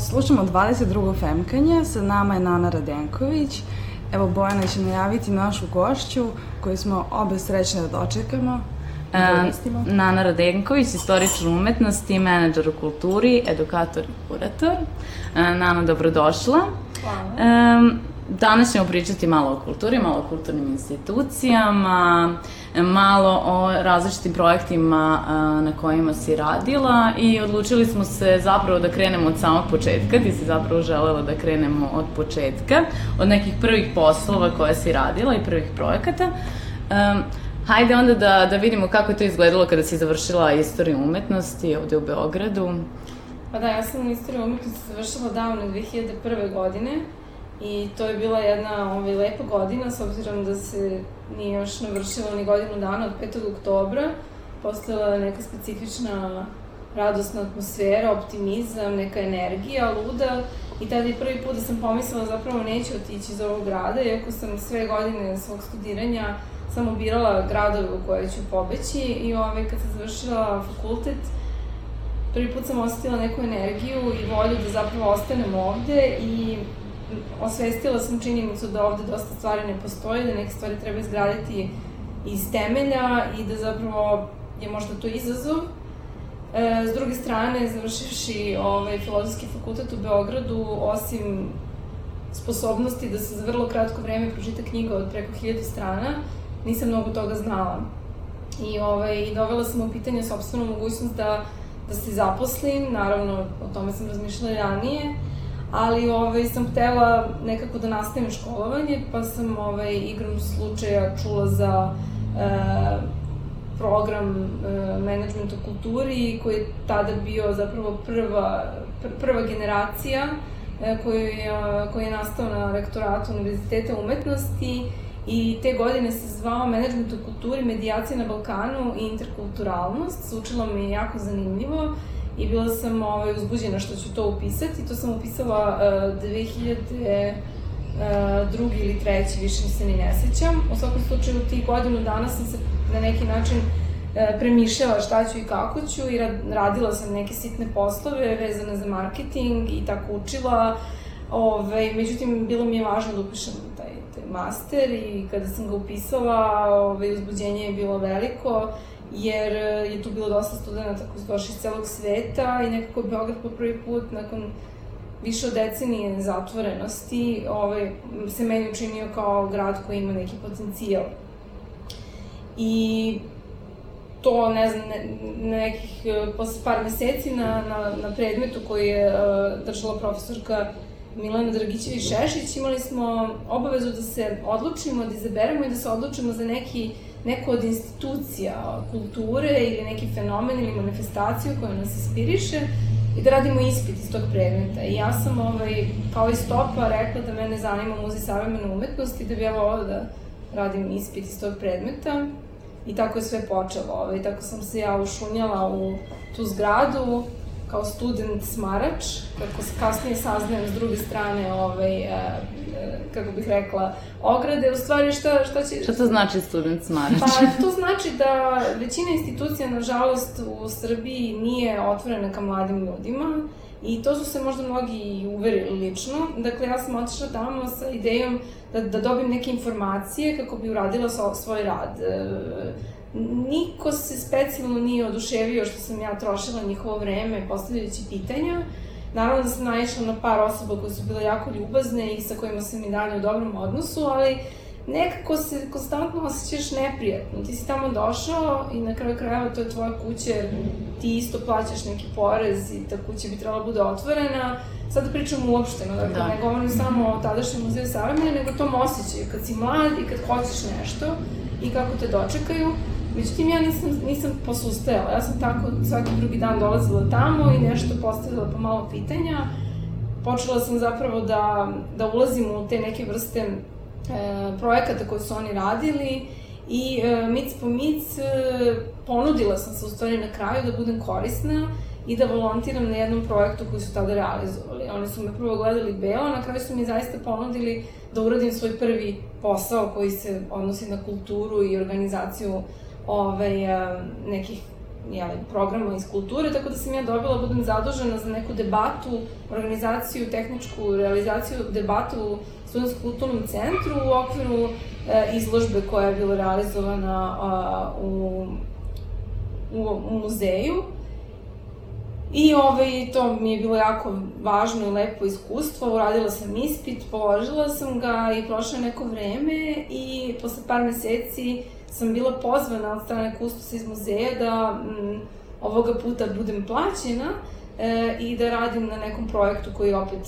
Slušamo 22. Femkanje, sa nama je Nana Radenković. Evo Bojana će najaviti našu gošću koju smo obe srećne da dočekamo. Uh, Nana Radenković, istoričar umetnosti, menadžer u kulturi, edukator i kurator. Uh, Nana, dobrodošla. Hvala. Um, danas ćemo pričati malo o kulturi, malo o kulturnim institucijama, malo o različitim projektima na kojima si radila i odlučili smo se zapravo da krenemo od samog početka. Ti si zapravo želela da krenemo od početka, od nekih prvih poslova koje si radila i prvih projekata. Um, Hajde onda da, da vidimo kako je to izgledalo kada si završila istoriju umetnosti ovde u Beogradu. Pa da, ja sam istoriju umetnosti završila davno 2001. godine i to je bila jedna ovaj, lepa godina s obzirom da se nije još navršila ni godinu dana od 5. oktobra. Postojala je neka specifična radosna atmosfera, optimizam, neka energija, luda i tada je prvi put da sam pomislila zapravo neću otići iz ovog grada, iako sam sve godine svog studiranja samo birala gradove u koje ću pobeći i ovaj, kad sam završila fakultet, prvi put sam osetila neku energiju i volju da zapravo ostanem ovde i osvestila sam činjenicu da ovde dosta stvari ne postoji, da neke stvari treba izgraditi iz temelja i da zapravo je možda to izazov. E, s druge strane, završivši ovaj, filozofski fakultet u Beogradu, osim sposobnosti da se za vrlo kratko vreme pročita knjiga od preko hiljadu strana, nisam mnogo toga znala. I ovaj, dovela sam u pitanje sobstvenu mogućnost da, da se zaposlim, naravno o tome sam razmišljala ranije, ali ovaj, sam htela nekako da nastavim školovanje, pa sam ovaj, igrom slučaja čula za e, program e, management u kulturi koji je tada bio zapravo prva, pr prva generacija e, koji, je, koji je nastao na rektoratu Univerziteta umetnosti I te godine se zvao Management u kulturi, medijacija na Balkanu i interkulturalnost. Učilo mi je jako zanimljivo i bila sam ovaj, uzbuđena što ću to upisati. To sam upisala uh, 2000 uh, drugi ili treći, više se ni ne sećam. U svakom slučaju, tih godinu dana sam se na neki način uh, premišljala šta ću i kako ću i radila sam neke sitne poslove vezane za marketing i tako učila. Ove, međutim, bilo mi je važno da upišem taj master i kada sam ga upisala, ovaj, uzbuđenje je bilo veliko, jer je tu bilo dosta studenta koji su došli iz celog sveta i nekako Beograd po prvi put nakon više od decenije zatvorenosti ovaj, se meni učinio kao grad koji ima neki potencijal. I to, ne znam, ne, nekih, posle par meseci na, na, na predmetu koji je uh, držala profesorka Milana Dragićević Šešić, imali smo obavezu da se odlučimo, da izaberemo i da se odlučimo za neki, neku od institucija kulture ili neki fenomen ili manifestaciju koja nas inspiriše i da radimo ispit iz tog predmeta. I ja sam ovaj, kao i stopa rekla da mene zanima muzej savremene umetnosti, da bi ja volila da radim ispit iz tog predmeta. I tako je sve počelo. Ovaj, tako sam se ja ušunjala u tu zgradu, kao student smarač, kako se kasnije saznajem s druge strane, ovaj, e, e, kako bih rekla, ograde, u stvari šta, šta će... Šta to znači student smarač? Pa to znači da većina institucija, nažalost, u Srbiji nije otvorena ka mladim ljudima i to su se možda mnogi i uverili lično. Dakle, ja sam otišla tamo sa idejom da, da dobim neke informacije kako bi uradila svoj rad. E, niko se specijalno nije oduševio što sam ja trošila njihovo vreme postavljajući pitanja. Naravno da sam naišla na par osoba koje su bile jako ljubazne i sa kojima sam i dalje u dobrom odnosu, ali nekako se konstantno osjećaš neprijatno. Ti si tamo došao i na kraju krajeva to je tvoja kuća, ti isto plaćaš neki porez i ta kuća bi trebala da bude otvorena. Sad da pričam uopšteno, dakle da. ne govorim samo o tadašnjem muzeju savremene, nego tom osjećaju kad si mlad i kad hoćeš nešto i kako te dočekaju. Međutim, ja nisam, nisam posustajala. Ja sam tako svaki drugi dan dolazila tamo i nešto postavila pa malo pitanja. Počela sam zapravo da, da ulazim u te neke vrste e, projekata koje su oni radili i e, mic po mic e, ponudila sam se u stvari na kraju da budem korisna i da volontiram na jednom projektu koji su tada realizovali. Oni su me prvo gledali belo, na kraju su mi zaista ponudili da uradim svoj prvi posao koji se odnosi na kulturu i organizaciju ovaj, nekih jeli, programa iz kulture, tako da sam ja dobila, da budem zadužena za neku debatu, organizaciju, tehničku realizaciju debatu u Studentskom kulturnom centru u okviru e, izložbe koja je bila realizovana a, u, u, u muzeju. I ovaj, to mi je bilo jako važno i lepo iskustvo. Uradila sam ispit, položila sam ga i prošlo neko vreme i posle par meseci sam bila pozvana od strane kustosa iz muzeja da m, mm, ovoga puta budem plaćena e, i da radim na nekom projektu koji opet,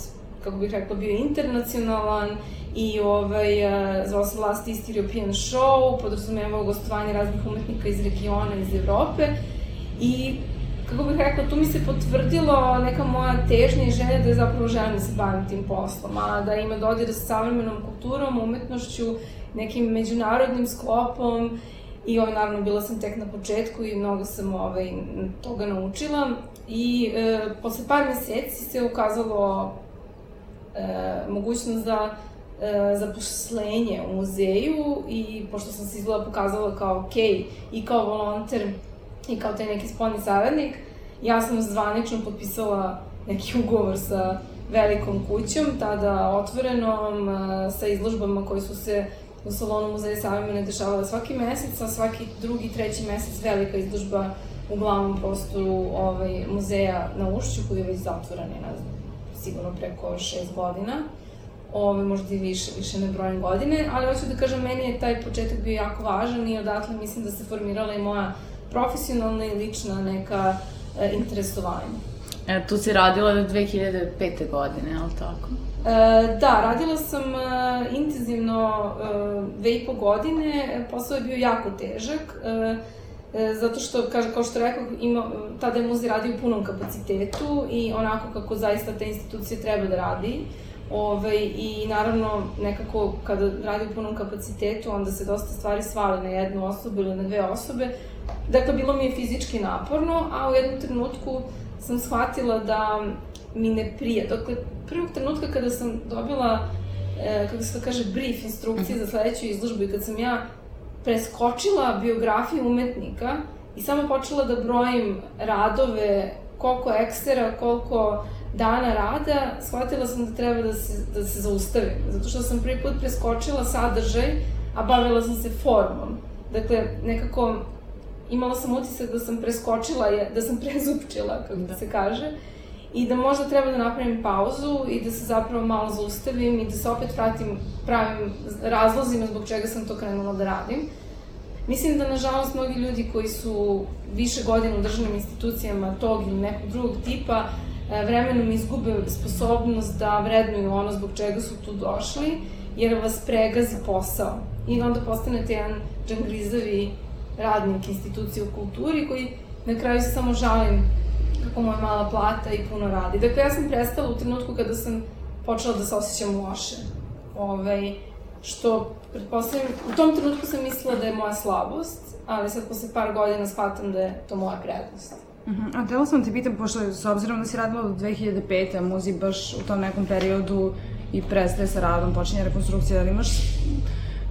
kako bih rekla, bio internacionalan i ovaj, e, zvao se Last East European Show, podrazumevao gostovanje raznih umetnika iz regiona, iz Evrope. I kako bih rekla, tu mi se potvrdilo neka moja težnja i želja da zapravo želim da se bavim tim poslom, a da ima dodira sa savremenom kulturom, umetnošću nekim međunarodnim sklopom i ovaj, naravno bila sam tek na početku i mnogo sam ovaj, toga naučila i e, posle par meseci se ukazalo e, mogućnost za e, zaposlenje u muzeju i pošto sam se izgleda pokazala kao ok i kao volonter i kao taj neki spolni saradnik, ja sam zvanično potpisala neki ugovor sa velikom kućom, tada otvorenom, e, sa izložbama koje su se u salonu Muzeja savremene dešavala svaki mesec, a svaki drugi, treći mesec velika izložba u glavnom prostoru ovaj, muzeja na Ušću, koji je već zatvoren, ne znam, sigurno preko šest godina. Ove, možda i više, više ne brojem godine, ali hoću da kažem, meni je taj početak bio jako važan i odatle mislim da se formirala i moja profesionalna i lična neka e, interesovanja. E, tu si radila 2005. godine, je li tako? E, da, radila sam e, intenzivno e, dve i po godine, posao je bio jako težak, zato što, kaže, kao što rekao, ima, tada je muzej radio u punom kapacitetu i onako kako zaista te institucije treba da radi. Ove, I naravno, nekako kada radi u punom kapacitetu, onda se dosta stvari svali na jednu osobu ili na dve osobe. Dakle, bilo mi je fizički naporno, a u jednom trenutku sam shvatila da mi ne prije. Dakle, prvog trenutka kada sam dobila, e, kako se to kaže, brief instrukcije za sledeću izložbu i kad sam ja preskočila biografiju umetnika i samo počela da brojim radove, koliko ekstera, koliko dana rada, shvatila sam da treba da se, da se zaustavim. Zato što sam prvi put preskočila sadržaj, a bavila sam se formom. Dakle, nekako imala sam utisak da sam preskočila, da sam prezupčila, kako da. se kaže, i da možda treba da napravim pauzu i da se zapravo malo zaustavim i da se opet vratim pravim razlozima zbog čega sam to krenula da radim. Mislim da, nažalost, mnogi ljudi koji su više godina u državnim institucijama tog ili nekog drugog tipa, e, vremenom izgube sposobnost da vrednuju ono zbog čega su tu došli, jer vas pregazi posao. I onda postanete jedan džangrizavi radnik institucije u kulturi koji na kraju se samo žalim kako mu je mala plata i puno radi. Dakle, ja sam prestala u trenutku kada sam počela da se osjećam loše. Ovaj, što, pretpostavljam, u tom trenutku sam mislila da je moja slabost, ali sad posle par godina shvatam da je to moja prednost. Uh mhm. -huh. A tela sam te pitam, pošto s obzirom da si radila od 2005. a muzi baš u tom nekom periodu i prestaje sa radom, počinje rekonstrukcija, da li imaš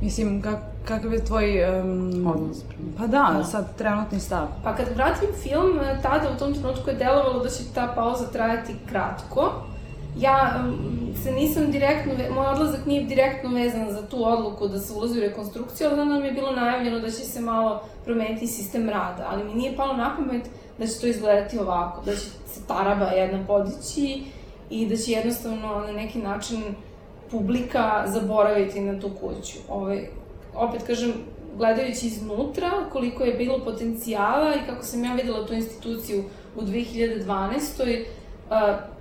Mislim, kak, kakav je tvoj... Um, Odnos. Pa da, da, sad trenutni stav. Pa kad vratim film, e, tada u tom trenutku je delovalo da će ta pauza trajati kratko. Ja um, se nisam direktno, moj odlazak nije direktno vezan za tu odluku da se ulazi u rekonstrukciju, ali da nam je bilo najavljeno da će se malo promeniti sistem rada, ali mi nije palo na pamet da će to izgledati ovako, da će se taraba jedna podići i da će jednostavno na neki način publika zaboraviti na tu kuću. Ovaj, opet kažem, gledajući iznutra koliko je bilo potencijala i kako sam ja videla tu instituciju u 2012. Uh,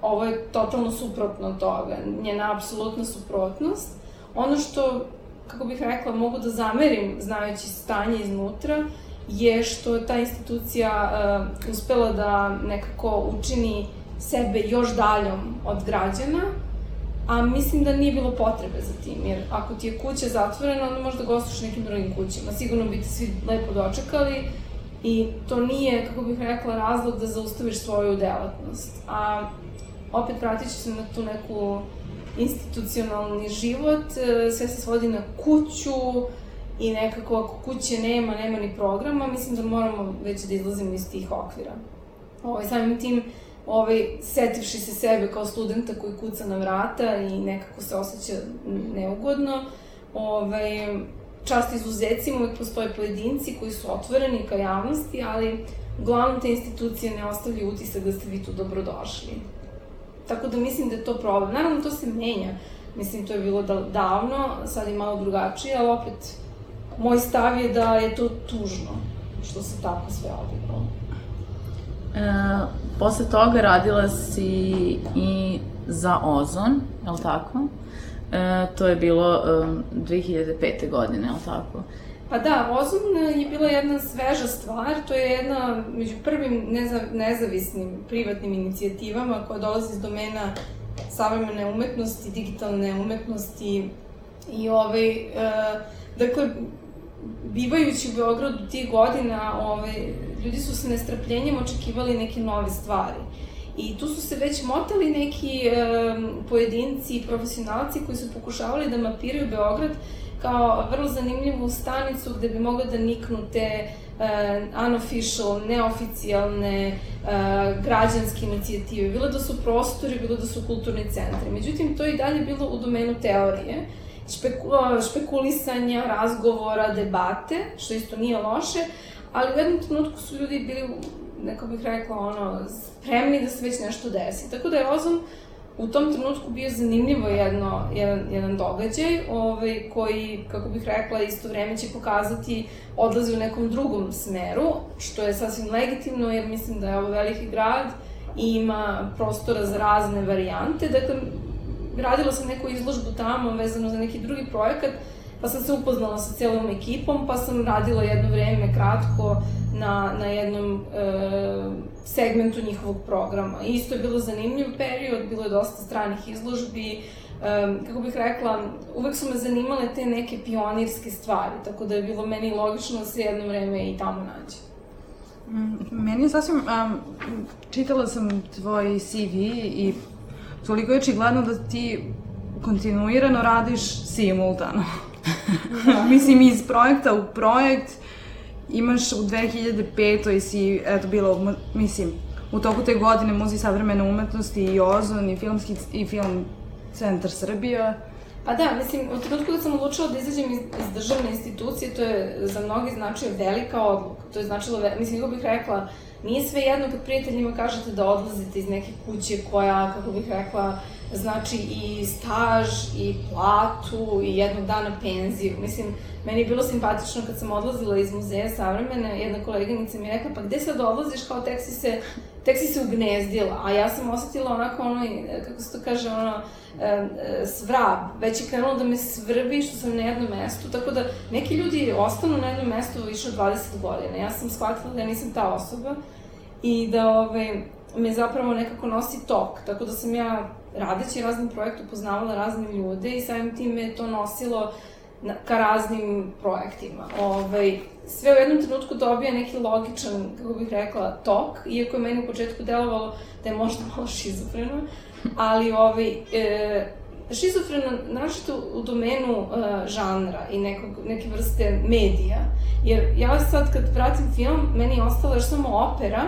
ovo je totalno suprotno od toga, njena apsolutna suprotnost. Ono što, kako bih rekla, mogu da zamerim znajući stanje iznutra, je što je ta institucija uh, uspela da nekako učini sebe još daljom od građana, a mislim da nije bilo potrebe za tim, jer ako ti je kuća zatvorena, onda možda gostuš nekim drugim kućama. Sigurno bi te svi lepo dočekali i to nije, kako bih rekla, razlog da zaustaviš svoju delatnost. A opet vratit ću se na tu neku institucionalni život, sve se svodi na kuću i nekako ako kuće nema, nema ni programa, mislim da moramo već da izlazimo iz tih okvira. Ovaj, samim tim, ovaj, setivši se sebe kao studenta koji kuca na vrata i nekako se osjeća neugodno, ovaj, čast izuzecima, uvek postoje pojedinci koji su otvoreni ka javnosti, ali uglavnom te institucije ne ostavljaju utisak da ste vi tu dobrodošli. Tako da mislim da je to problem. Naravno, to se menja. Mislim, to je bilo da, davno, sad je malo drugačije, ali opet, moj stav je da je to tužno što se tako sve odigralo. E, posle toga radila si i za Ozon, je li tako? E, to je bilo um, 2005. godine, je li tako? Pa da, Ozon je bila jedna sveža stvar, to je jedna među prvim neza, nezavisnim privatnim inicijativama koja dolazi iz domena savremene umetnosti, digitalne umetnosti i ovaj, e, dakle, bivajući u Beogradu tih godina, ovaj, ljudi su sa nestrpljenjem očekivali neke nove stvari. I tu su se već motali neki e, pojedinci i profesionalci koji su pokušavali da mapiraju Beograd kao vrlo zanimljivu stanicu gde bi mogli da niknu te uh, unofficial, neoficijalne uh, građanske inicijative. Bilo da su prostori, bilo da su kulturni centri. Međutim, to je i dalje bilo u domenu teorije, špeku, špekulisanja, razgovora, debate, što isto nije loše, ali u jednom trenutku su ljudi bili, neko bih rekla, ono, spremni da se već nešto desi. Tako da je Ozon u tom trenutku bio zanimljivo jedno, jedan, jedan događaj ovaj, koji, kako bih rekla, isto vreme će pokazati odlazi u nekom drugom smeru, što je sasvim legitimno jer mislim da je ovo veliki grad i ima prostora za razne varijante. Dakle, radila sam neku izložbu tamo vezano za neki drugi projekat, pa sam se upoznala sa celom ekipom, pa sam radila jedno vreme kratko na, na jednom e, segmentu njihovog programa. Isto je bilo zanimljiv period, bilo je dosta stranih izložbi, e, kako bih rekla, uvek su me zanimale te neke pionirske stvari, tako da je bilo meni logično da se jedno vreme i tamo nađe. Mm, meni je sasvim, um, čitala sam tvoj CV i toliko je očigledno da ti kontinuirano radiš simultano. Mislim, iz projekta u projekt, imaš u 2005. si, eto, bilo, mislim, u toku te godine Muzej savremene umetnosti i Ozon i filmski i film Centar Srbija. Pa da, mislim, u trenutku da sam odlučila da izađem iz, iz državne institucije, to je za mnogi značio velika odluka. To je značilo, mislim, kako bih rekla, nije sve jedno kad prijateljima kažete da odlazite iz neke kuće koja, kako bih rekla, znači i staž, i platu, i jednog dana penziju. Mislim, Meni je bilo simpatično kad sam odlazila iz muzeja savremene, jedna koleginica mi je rekla, pa gde sad odlaziš, kao tek si se, tek si se ugnezdila, a ja sam osetila onako ono, kako se to kaže, ono, svrab, već je krenulo da me svrbi što sam na jednom mestu, tako da neki ljudi ostanu na jednom mestu više od 20 godina. Ja sam shvatila da ja nisam ta osoba i da ove, me zapravo nekako nosi tok, tako da sam ja radeći raznim projektu upoznavala razne ljude i samim tim me to nosilo na, ka raznim projektima. Ovaj, sve u jednom trenutku dobija neki logičan, kako bih rekla, tok, iako je meni u početku delovalo da je možda malo šizofreno, ali ovaj, e, šizofreno našto u domenu uh, žanra i nekog, neke vrste medija. Jer ja sad kad pratim film, meni je ostala još samo opera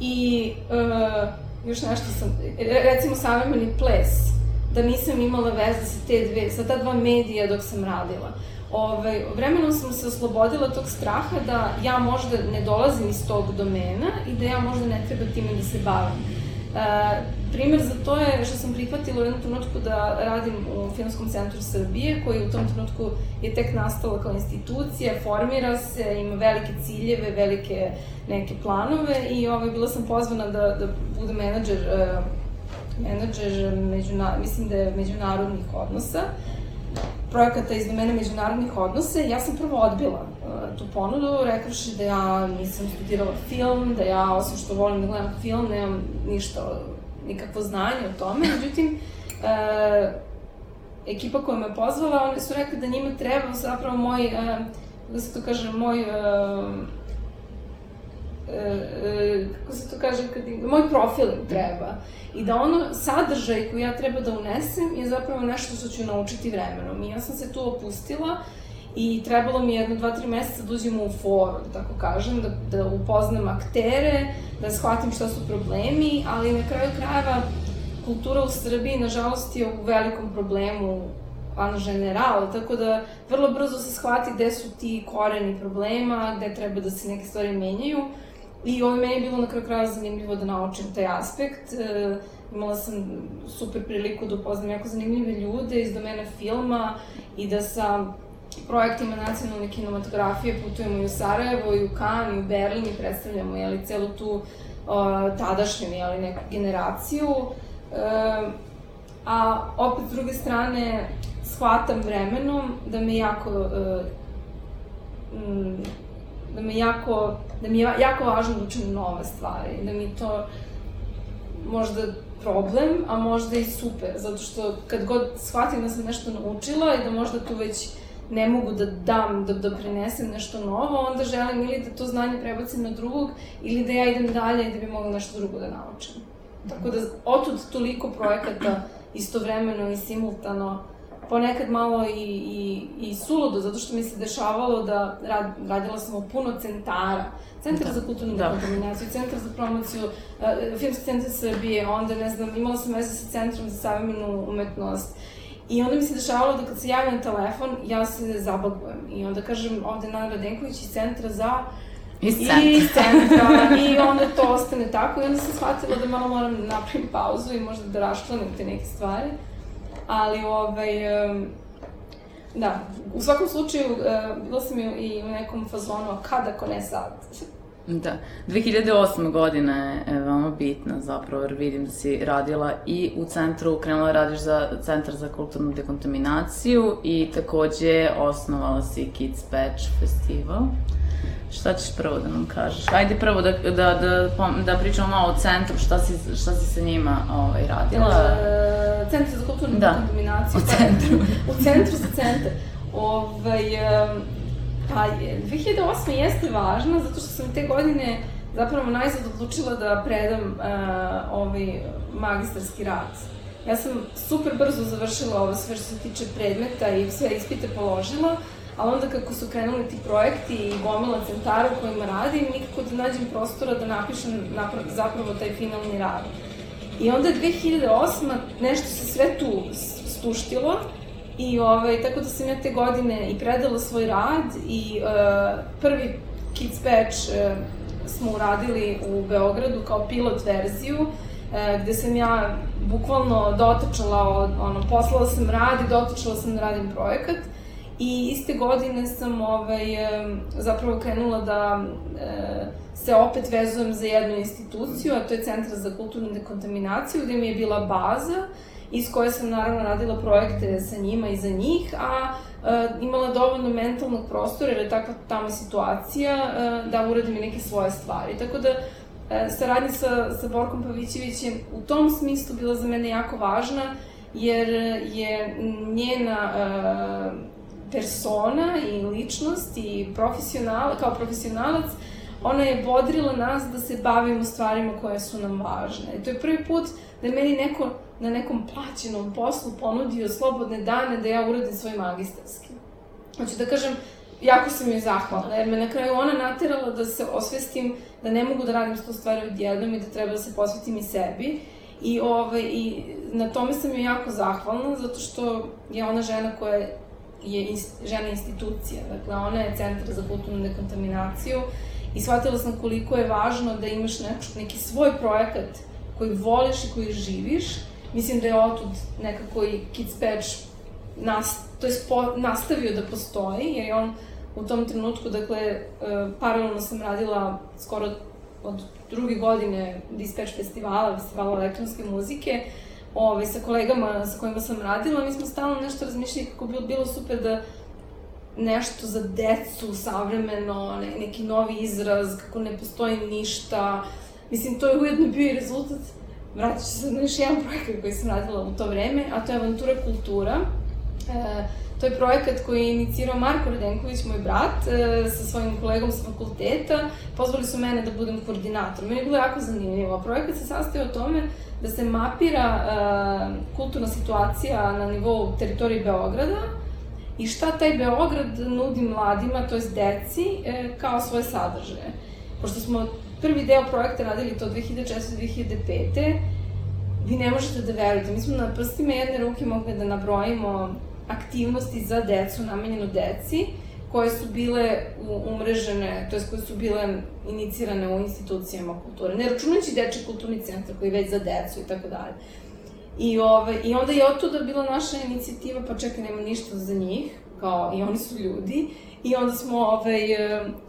i uh, još nešto sam, recimo savremeni ples da nisam imala veze sa te dve, sa ta dva medija dok sam radila. Ove, ovaj, vremenom sam se oslobodila tog straha da ja možda ne dolazim iz tog domena i da ja možda ne treba time da se bavim. Primer za to je što sam prihvatila u jednom trenutku da radim u Filmskom centru Srbije, koji u tom trenutku je tek nastala kao institucija, formira se, ima velike ciljeve, velike neke planove i ovaj, bila sam pozvana da, da budem menadžer menadžer, međuna, mislim da je međunarodnih odnosa, projekata iz domena međunarodnih odnosa, ja sam prvo odbila tu ponudu, rekavši da ja nisam studirala film, da ja, osim što volim da gledam film, nemam ništa, nikakvo znanje o tome. Međutim, uh, ekipa koja me pozvala, oni su rekli da njima treba zapravo moj, uh, da se to kaže, moj uh, e, kako se to kaže, kad, moj profil im treba. I da ono, sadržaj koji ja treba da unesem je zapravo nešto što ću naučiti vremenom. I ja sam se tu opustila i trebalo mi jedno, dva, tri meseca da uđem u foru, da tako kažem, da, da upoznam aktere, da shvatim šta su problemi, ali na kraju krajeva kultura u Srbiji, nažalost, je u velikom problemu an general, tako da vrlo brzo se shvati gde su ti koreni problema, gde treba da se neke stvari menjaju. I ovo meni bilo na kraju kraja zanimljivo da naučim taj aspekt. E, imala sam super priliku da upoznam jako zanimljive ljude iz domena filma i da sa projektima nacionalne kinematografije putujemo i u Sarajevo, i u Kan, i u Berlin i predstavljamo jeli, celu tu o, tadašnju jeli, neku generaciju. E, a opet s druge strane shvatam vremenom da me jako e, da me jako da mi je jako važno da učim nove stvari, da mi to možda problem, a možda i super, zato što kad god shvatim da sam nešto naučila i da možda tu već ne mogu da dam, da, da prinesem nešto novo, onda želim ili da to znanje prebacim na drugog, ili da ja idem dalje i da bi mogla nešto drugo da naučim. Tako da, otud toliko projekata istovremeno i simultano, ponekad malo i, i, i suludo, zato što mi se dešavalo da rad, radila sam u puno centara. Centar da. za kulturnu da. kontaminaciju, Centar za promociju, uh, Filmski centar Srbije, onda, ne znam, imala sam veze sa Centrom za savremenu umetnost. I onda mi se dešavalo da kad se javim na telefon, ja se zabagujem. I onda kažem ovde Nana Radenković iz Centra za Iz centra. I iz centra. I onda to ostane tako. I onda sam shvatila da malo moram da napravim pauzu i možda da raščlanim te neke stvari. Ali, ovaj, da, u svakom slučaju, bila sam i u nekom fazonu, kada ako ne sad? Da. 2008. godina je veoma bitna zapravo, jer vidim da si radila i u centru, krenula da radiš za Centar za kulturnu dekontaminaciju i takođe osnovala si Kids Patch Festival. Šta ćeš prvo da nam kažeš? Ajde prvo da, da, da, da pričamo malo o centru, šta si, šta si sa njima ovaj, radila? E, centar za kulturnu da. kontaminaciju. U centru. u centru za centar. Ovaj, pa, 2008. jeste važna, zato što sam te godine zapravo najzad odlučila da predam uh, ovaj magistarski rad. Ja sam super brzo završila ovo sve što se tiče predmeta i sve ispite položila, ali onda kako su krenuli ti projekti i gomila centara u kojima radim, nikako da nađem prostora da napišem zapravo taj finalni rad. I onda 2008. nešto se sve tu stuštilo i ovaj, tako da sam ja te godine i predala svoj rad i uh, prvi Kids Patch uh, smo uradili u Beogradu kao pilot verziju uh, gde sam ja bukvalno dotačala, ono, poslala sam rad i dotačala sam da radim projekat. I iste godine sam ovaj, zapravo krenula da e, se opet vezujem za jednu instituciju, a to je Centar za kulturnu dekontaminaciju, gde mi je bila baza iz koje sam naravno radila projekte sa njima i za njih, a e, imala dovoljno mentalnog prostora, jer je takva tamo situacija, e, da uradim i neke svoje stvari. Tako da, e, saradnja sa, sa Borkom Pavićevićem u tom smislu bila za mene jako važna, jer je njena e, persona i ličnost i profesional, kao profesionalac, ona je bodrila nas da se bavimo stvarima koje su nam važne. I to je prvi put da je meni neko na nekom plaćenom poslu ponudio slobodne dane da ja uradim svoj magistarski. Hoću da kažem, jako sam joj zahvalna, jer me na kraju ona naterala da se osvestim da ne mogu da radim sto stvari odjednom i da treba da se posvetim i sebi. I, ovaj, I na tome sam joj jako zahvalna, zato što je ona žena koja je inst, žena institucija, dakle ona je centar za kulturnu dekontaminaciju i shvatila sam koliko je važno da imaš nek, neki svoj projekat koji voliš i koji živiš. Mislim da je otud nekako i Kids Patch nas, to je spo, nastavio da postoji, jer je on u tom trenutku, dakle, uh, paralelno sam radila skoro od druge godine Dispatch festivala, festivala elektronske muzike, ovaj, sa kolegama sa kojima sam radila, mi smo stalno nešto razmišljali kako bi bilo super da nešto za decu, savremeno, ne, neki novi izraz, kako ne postoji ništa. Mislim, to je ujedno bio i rezultat, vratit ću se na još jedan projekat koji sam radila u to vreme, a to je Avantura kultura, E, to je projekat koji je inicirao Marko Radenković, moj brat, e, sa svojim kolegom sa fakulteta. Pozvali su mene da budem koordinator. Meni je bilo jako zanimljivo. Projekat se sastoji o tome da se mapira e, kulturna situacija na nivou teritorije Beograda i šta taj Beograd nudi mladima, to je deci, e, kao svoje sadržaje. Pošto smo prvi deo projekta radili to 2004-2005. Vi ne možete da verujete, mi smo na prstima jedne ruke mogli da nabrojimo aktivnosti za decu, namenjeno deci, koje su bile umrežene, to je koje su bile inicirane u institucijama kulture. Ne računajući deči kulturni centar koji je već za decu i tako dalje. I, ove, I onda je od tuda bila naša inicijativa, pa čekaj, nema ništa za njih, kao i oni su ljudi. I onda smo ovaj,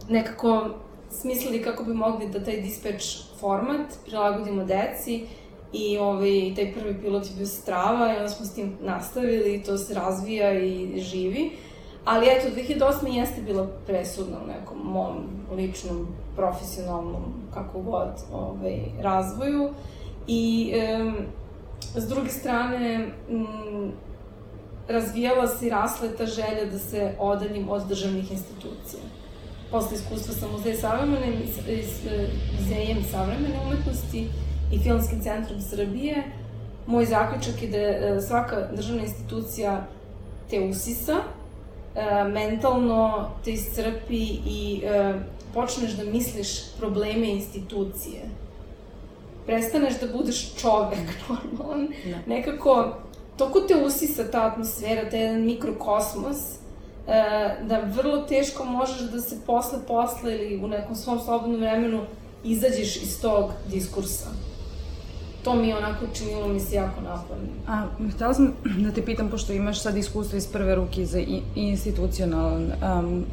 nekako smislili kako bi mogli da taj dispatch format prilagodimo deci i ovaj, taj prvi pilot je bio strava i onda smo s tim nastavili i to se razvija i živi. Ali eto, 2008. jeste bila presudna u nekom mom ličnom, profesionalnom, kako god, ovaj, razvoju. I um, s druge strane, um, razvijala se i rasla ta želja da se odaljim od državnih institucija posle iskustva sa Muzej savremene, Muzejem savremene umetnosti i Filmskim centrom Srbije, moj zaključak je da e, svaka državna institucija te usisa, e, mentalno te iscrpi i e, počneš da misliš probleme institucije. Prestaneš da budeš čovek normalan. Da. Nekako, toko te usisa ta atmosfera, taj jedan mikrokosmos, E, da vrlo teško možeš da se posle posle ili u nekom svom slobodnom vremenu izađeš iz tog diskursa. To mi je onako činilo mi se jako naporno. A, htela sam da te pitam, pošto imaš sad iskustvo iz prve ruke za institucionalan um,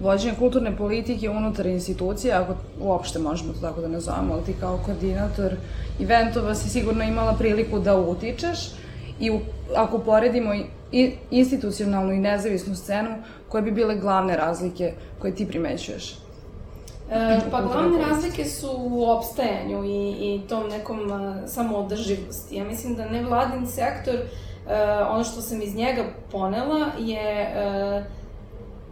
vođenje kulturne politike unutar institucije, ako uopšte možemo to tako da nazovemo, ali ti kao koordinator eventova si sigurno imala priliku da utičeš i u, ako poredimo i institucionalnu i nezavisnu scenu, koje bi bile glavne razlike koje ti primećuješ? E, pa glavne razlike su u opstajanju i, i tom nekom uh, samoodrživosti. Ja mislim da nevladin sektor, uh, ono što sam iz njega ponela je uh,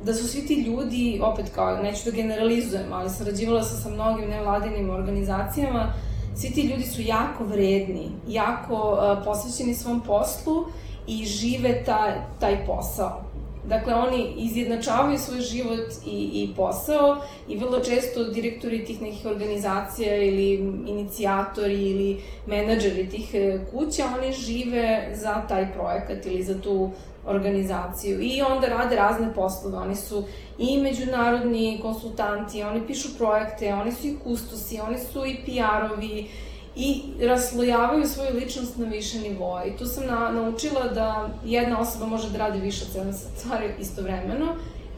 da su svi ti ljudi, opet kao, neću da generalizujem, ali sarađivala sam sa mnogim nevladinim organizacijama, svi ti ljudi su jako vredni, jako uh, posvećeni svom poslu i žive taj, taj posao. Dakle, oni izjednačavaju svoj život i, i posao i vrlo često direktori tih nekih organizacija ili inicijatori ili menadžeri tih e, kuća, oni žive za taj projekat ili za tu organizaciju i onda rade razne poslove. Oni su i međunarodni konsultanti, oni pišu projekte, oni su i kustosi, oni su i PR-ovi, i raslojavaju svoju ličnost na više nivoa. I tu sam na, naučila da jedna osoba može da radi više od 7 stvari istovremeno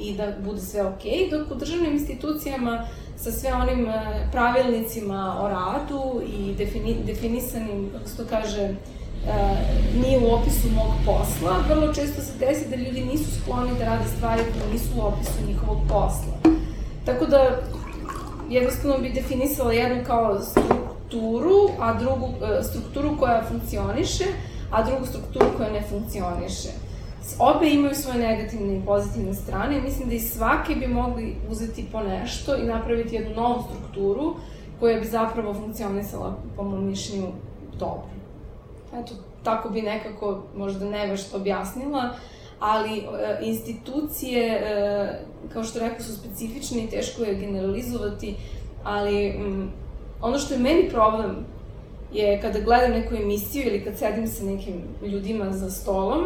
i da bude sve okej, okay, dok u državnim institucijama sa sve onim e, pravilnicima o radu i defini, definisanim, kako se to kaže, nije u opisu mog posla, vrlo često se desi da ljudi nisu skloni da rade stvari koje nisu u opisu njihovog posla. Tako da, jednostavno bi definisala jednu kao strukturu, a drugu e, strukturu koja funkcioniše, a drugu strukturu koja ne funkcioniše. Obe imaju svoje negativne i pozitivne strane mislim da i svaki bi mogli uzeti po nešto i napraviti jednu novu strukturu koja bi zapravo funkcionisala, po mom mišljenju, dobro. Eto, tako bi nekako možda nevešto objasnila, ali e, institucije, e, kao što rekao, su specifične i teško je generalizovati, ali m, ono što je meni problem je kada gledam neku emisiju ili kad sedim sa nekim ljudima za stolom,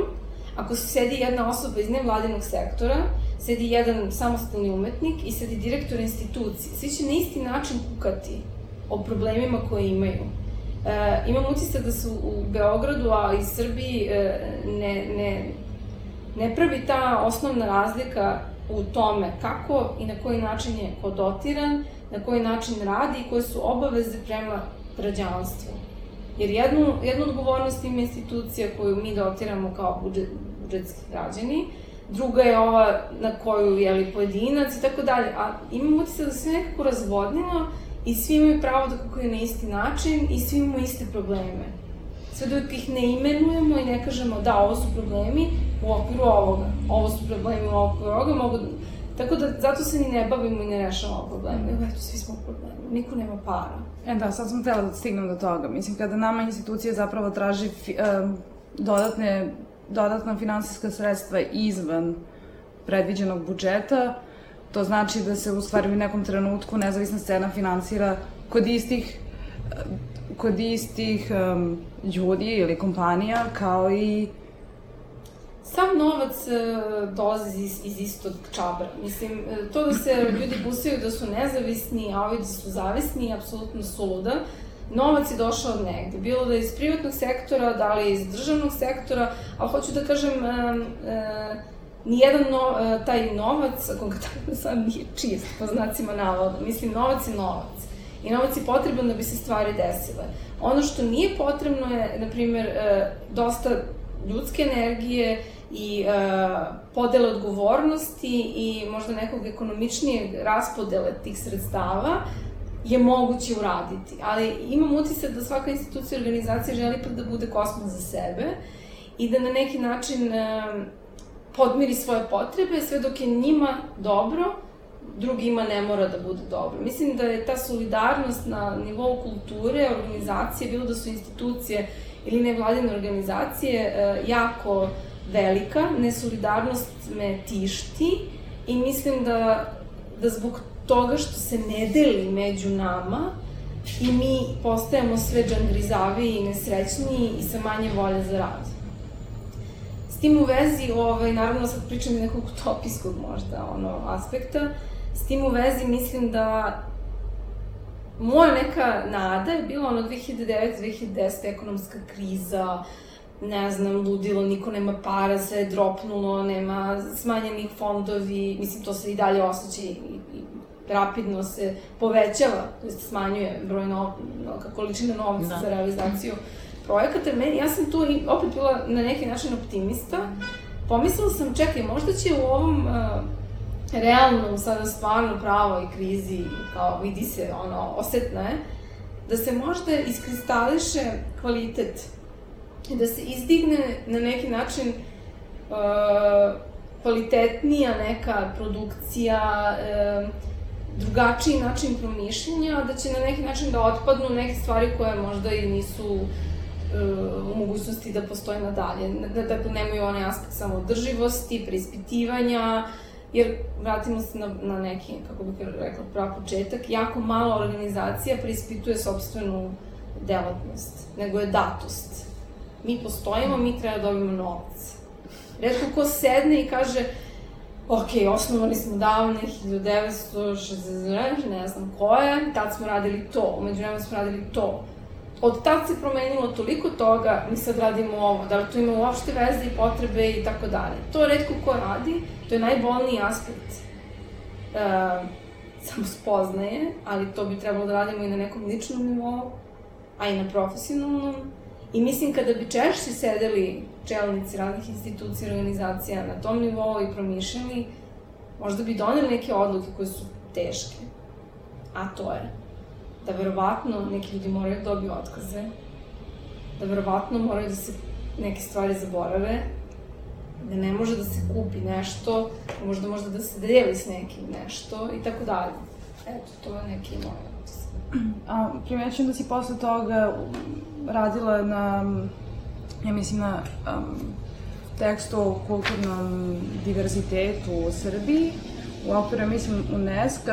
ako se sedi jedna osoba iz nevladinog sektora, sedi jedan samostalni umetnik i sedi direktor institucije, svi će na isti način kukati o problemima koje imaju. E, imam utisak da se u Beogradu, a i Srbiji e, ne, ne, ne pravi ta osnovna razlika u tome kako i na koji način je kodotiran, na koji način radi i koje su obaveze prema građanstvu. Jer jednu, jednu odgovornost ima institucija koju mi dotiramo kao budžet, budžetski građani, druga je ova na koju je li pojedinac i tako dalje, a imamo utisak da se nekako razvodnilo i svi imaju pravo da kukuju na isti način i svi imamo iste probleme. Sve dok ih ne imenujemo i ne kažemo da, ovo su problemi u okviru ovoga, ovo su problemi u okviru ovoga, mogu da... Tako da, zato se ni ne bavimo i ne rešavamo probleme. Evo, eto, svi smo problemi. Niko nema para. E da, sad sam htela da stignem do toga. Mislim, kada nama institucija zapravo traži fi, um, dodatne, dodatna finansijska sredstva izvan predviđenog budžeta, to znači da se u stvari u nekom trenutku nezavisna scena finansira kod istih kod istih um, ljudi ili kompanija kao i Sam novac uh, dolazi iz, iz istog čabra. Mislim, e, to da se ljudi busaju da su nezavisni, a ovi da su zavisni, apsolutno suluda. Novac je došao od negde. Bilo da je iz privatnog sektora, da li je iz državnog sektora, ali hoću da kažem, uh, uh, nijedan no, uh, taj novac, konkretno sad nije čist, po znacima navoda. Mislim, novac je novac. I novac je potreban da bi se stvari desile. Ono što nije potrebno je, na primjer, uh, dosta ljudske energije i uh, podele odgovornosti i možda nekog ekonomičnijeg raspodele tih sredstava je moguće uraditi. Ali imam utisak da svaka institucija i organizacija želi ipak da bude kosmos za sebe i da na neki način podmiri svoje potrebe, sve dok je njima dobro, drugima ne mora da bude dobro. Mislim da je ta solidarnost na nivou kulture, organizacije, bilo da su institucije ili nevladine organizacije, e, jako velika. Nesolidarnost me tišti i mislim da, da zbog toga što se ne deli među nama i mi postajemo sve džangrizaviji i nesrećniji i sa manje volje za rad. Tim u vezi, ovaj, naravno sad pričam nekog utopijskog možda ono, aspekta, s tim u vezi mislim da moja neka nada je bila ono 2009-2010 ekonomska kriza, ne znam, ludilo, niko nema para, sve je dropnulo, nema smanjenih fondovi, mislim, to se i dalje osjeća i, i rapidno se povećava, to jest smanjuje broj no, no, količine novca da. za realizaciju projekata. Meni, ja sam tu opet bila na neki način optimista. Pomislila sam, čekaj, možda će u ovom uh, realnom, sada stvarno pravoj krizi, kao vidi se, ono, osetno je, da se možda iskristališe kvalitet i da se izdigne na neki način uh, kvalitetnija neka produkcija, uh, drugačiji način promišljenja, da će na neki način da otpadnu neke stvari koje možda i nisu u mogućnosti da postoje nadalje. Da, dakle, nemaju onaj aspekt samodrživosti, preispitivanja, jer vratimo se na, na neki, kako bih rekla, prav početak, jako malo organizacija preispituje sobstvenu delatnost, nego je datost. Mi postojimo, mi treba da dobijemo novac. Redko ko sedne i kaže, ok, osnovali smo davne 1960, ne znam koje, tad smo radili to, umeđu vremena smo radili to. Od tad se promenilo toliko toga, mi sad radimo ovo, da li to ima uopšte veze i potrebe i tako dalje. To redko ko radi, to je najbolniji aspekt uh, samo spoznaje, ali to bi trebalo da radimo i na nekom ličnom nivou, a i na profesionalnom. I mislim kada bi češće sedeli čelnici raznih institucija i organizacija na tom nivou i promišljali, možda bi doneli neke odluke koje su teške. A to je da verovatno neki ljudi moraju da dobiju otkaze, da verovatno moraju da se neke stvari zaborave, da ne može da se kupi nešto, možda možda da se deli s nekim nešto i tako dalje. Eto, to je neki moj otis. A primećujem da si posle toga radila na, ja mislim na um, tekstu o kulturnom diverzitetu u Srbiji, u okviru, mislim, UNESCO,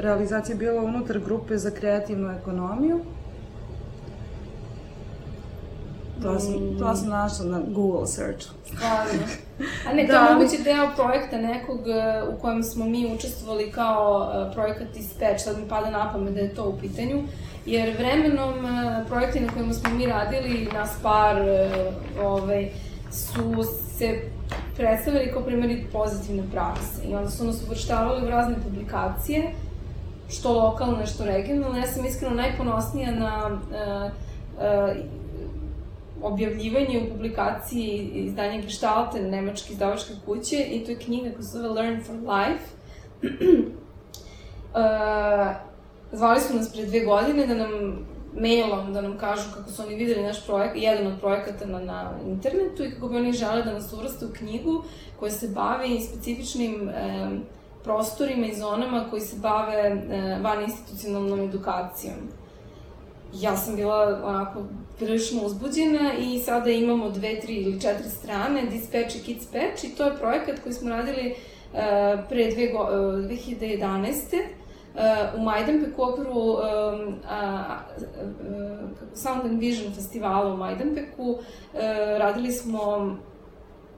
realizacija bila unutar grupe za kreativnu ekonomiju. To sam, to sam našla na Google search. Stvarno. A ne, to da, je moguće deo projekta nekog e, u kojem smo mi učestvovali kao e, projekat iz Peč, sad mi pada na pamet da je to u pitanju, jer vremenom e, projekti na kojima smo mi radili, nas par, ovaj, su se predstavili kao primjeri pozitivne prakse i onda su nas uvrštavali u razne publikacije, što lokalne, što regionalne. Ja sam iskreno najponosnija na uh, uh, objavljivanje u publikaciji izdanja Gestalte, nemačke izdavačke kuće, i to je knjiga koja se zove Learn for Life. uh, zvali su nas pre dve godine da nam mailom da nam kažu kako su oni videli naš projekt, jedan od projekata na, na internetu i kako bi oni žele da nas uvrste u knjigu koja se bavi specifičnim e, prostorima i zonama koji se bave e, van institucionalnom edukacijom. Ja sam bila onako prilično uzbuđena i sada imamo dve, tri ili četiri strane, Dispatch i Kids Patch i to je projekat koji smo radili e, pre dve go, e, 2011 u Majdanpeku okviru Sound and Vision festivala u Majdanpeku radili smo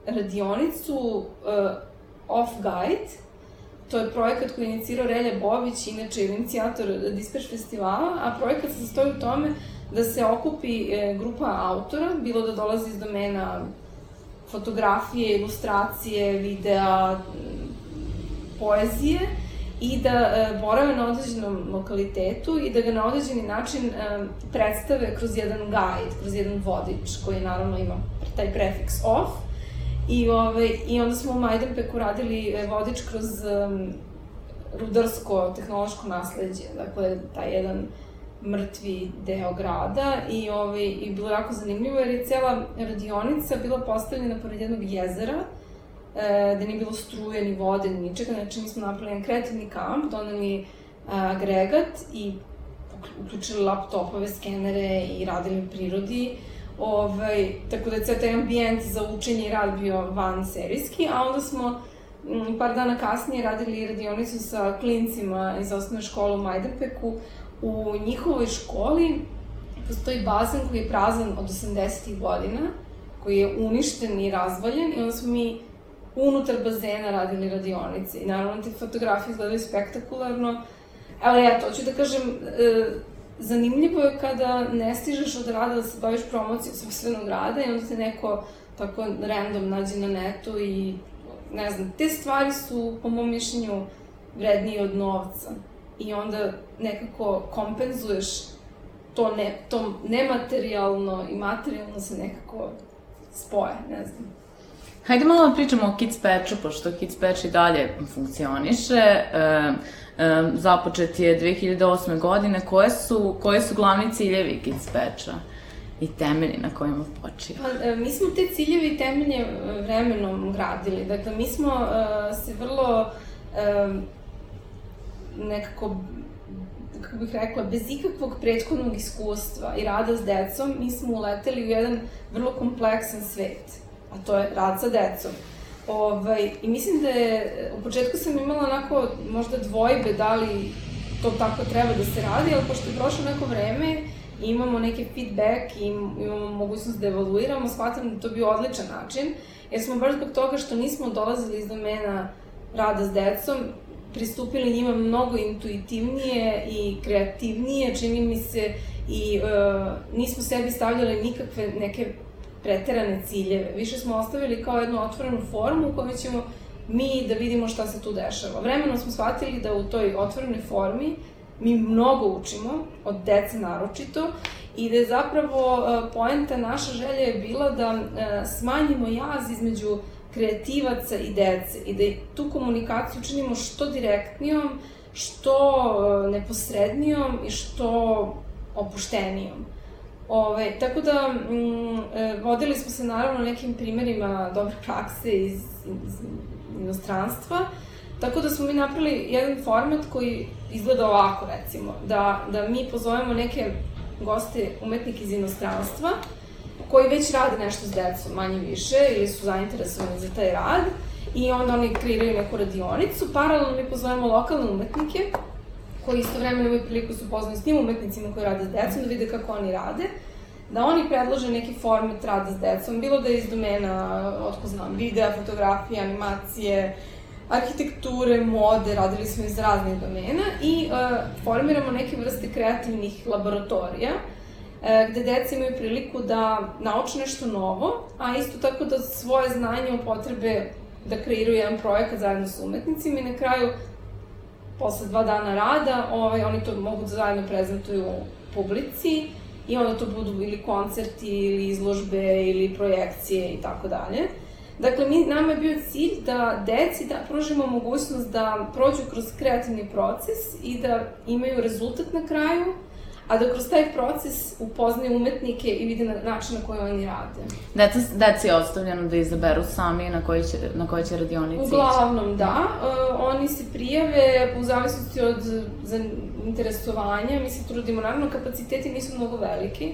radionicu Off Guide. To je projekat koji je inicirao Relja Bobić, inače je inicijator Disperš festivala, a projekat se sastoji u tome da se okupi e, grupa autora, bilo da dolazi iz domena fotografije, ilustracije, videa, poezije, i da e, borave na određenom lokalitetu i da ga na određeni način e, predstave kroz jedan guide, kroz jedan vodič koji naravno ima taj prefiks off. I, ovaj, I onda smo u Majdanpeku radili e, vodič kroz um, rudarsko-tehnološko nasledđe, dakle, taj jedan mrtvi deo grada i, ovaj, i bilo jako zanimljivo jer je cela radionica bila postavljena pored jednog jezera, e, da nije bilo struje, ni vode, ni ničega, znači mi smo napravili jedan kreativni kamp, doneli e, agregat i uključili laptopove, skenere i radili u prirodi. Ovaj, tako da je ceo taj ambijent za učenje i rad bio van serijski, a onda smo m, par dana kasnije radili radionicu sa klincima iz osnovne škole u Majdanpeku. U njihovoj školi postoji bazen koji je prazan od 80. godina, koji je uništen i razvaljen i onda smo mi unutar bazena radili radionice. I naravno te fotografije izgledaju spektakularno, ali ja to ću da kažem, e, zanimljivo je kada ne stižeš od rada da se baviš promocijom sobstvenog rada i onda te neko tako random nađe na netu i ne znam, te stvari su po mom mišljenju vrednije od novca i onda nekako kompenzuješ to, ne, to nematerijalno i materijalno se nekako spoje, ne znam. Hajde malo da pričamo o Kids Patchu, pošto Kids Patch i dalje funkcioniše. E, e, započet je 2008. godine. Koje su, koje su glavni ciljevi Kids Patcha? i temelji na kojima počiva? Pa, mi smo te ciljeve i temelje vremenom gradili. Dakle, mi smo uh, se vrlo uh, nekako kako bih rekla, bez ikakvog prethodnog iskustva i rada s decom, mi smo uleteli u jedan vrlo kompleksan svet a to je rad sa decom. Ovaj, I mislim da je, u početku sam imala onako možda dvojbe da li to tako treba da se radi, ali pošto je prošlo neko vreme i imamo neke feedback i imamo mogućnost da evaluiramo, shvatam da to bio odličan način, jer smo baš zbog toga što nismo dolazili iz domena rada s decom, pristupili njima mnogo intuitivnije i kreativnije, čini mi se, i uh, nismo sebi stavljali nikakve neke preterane ciljeve. Više smo ostavili kao jednu otvorenu formu u kojoj ćemo mi da vidimo šta se tu dešava. Vremenom smo shvatili da u toj otvorenoj formi mi mnogo učimo, od dece naročito, i da je zapravo e, poenta naša želja je bila da e, smanjimo jaz između kreativaca i dece i da tu komunikaciju učinimo što direktnijom, što e, neposrednijom i što opuštenijom. Ove, tako da, m, mm, e, vodili smo se naravno nekim primerima dobre prakse iz, iz inostranstva, tako da smo mi napravili jedan format koji izgleda ovako, recimo, da, da mi pozovemo neke goste umetnike iz inostranstva, koji već rade nešto s decom, manje više, ili su zainteresovani za taj rad, i onda oni kreiraju neku radionicu, paralelno mi pozovemo lokalne umetnike, koji istovremeno imaju priliku su poznani s tim umetnicima koji rade s decom, da vide kako oni rade, da oni predlože neki format rada s decom, bilo da je iz domena, otko znam, videa, fotografije, animacije, arhitekture, mode, radili smo iz raznih domena i uh, formiramo neke vrste kreativnih laboratorija uh, gde deca imaju priliku da nauče nešto novo, a isto tako da svoje znanje upotrebe da kreiraju jedan projekat zajedno sa umetnicima i na kraju posle dva dana rada, ovaj, oni to mogu da zajedno prezentuju publici i onda to budu ili koncerti ili izložbe ili projekcije i tako dalje. Dakle, mi, nama je bio cilj da deci da pružimo mogućnost da prođu kroz kreativni proces i da imaju rezultat na kraju, a da kroz taj proces upoznaju umetnike i vide na način na koji oni rade. Deca, deci je ostavljeno da izaberu sami na koji će, na koji će radionici Uglavnom, da. Uh, oni se prijave u zavisnosti od interesovanja. Mi se trudimo, naravno, kapaciteti nisu mnogo veliki,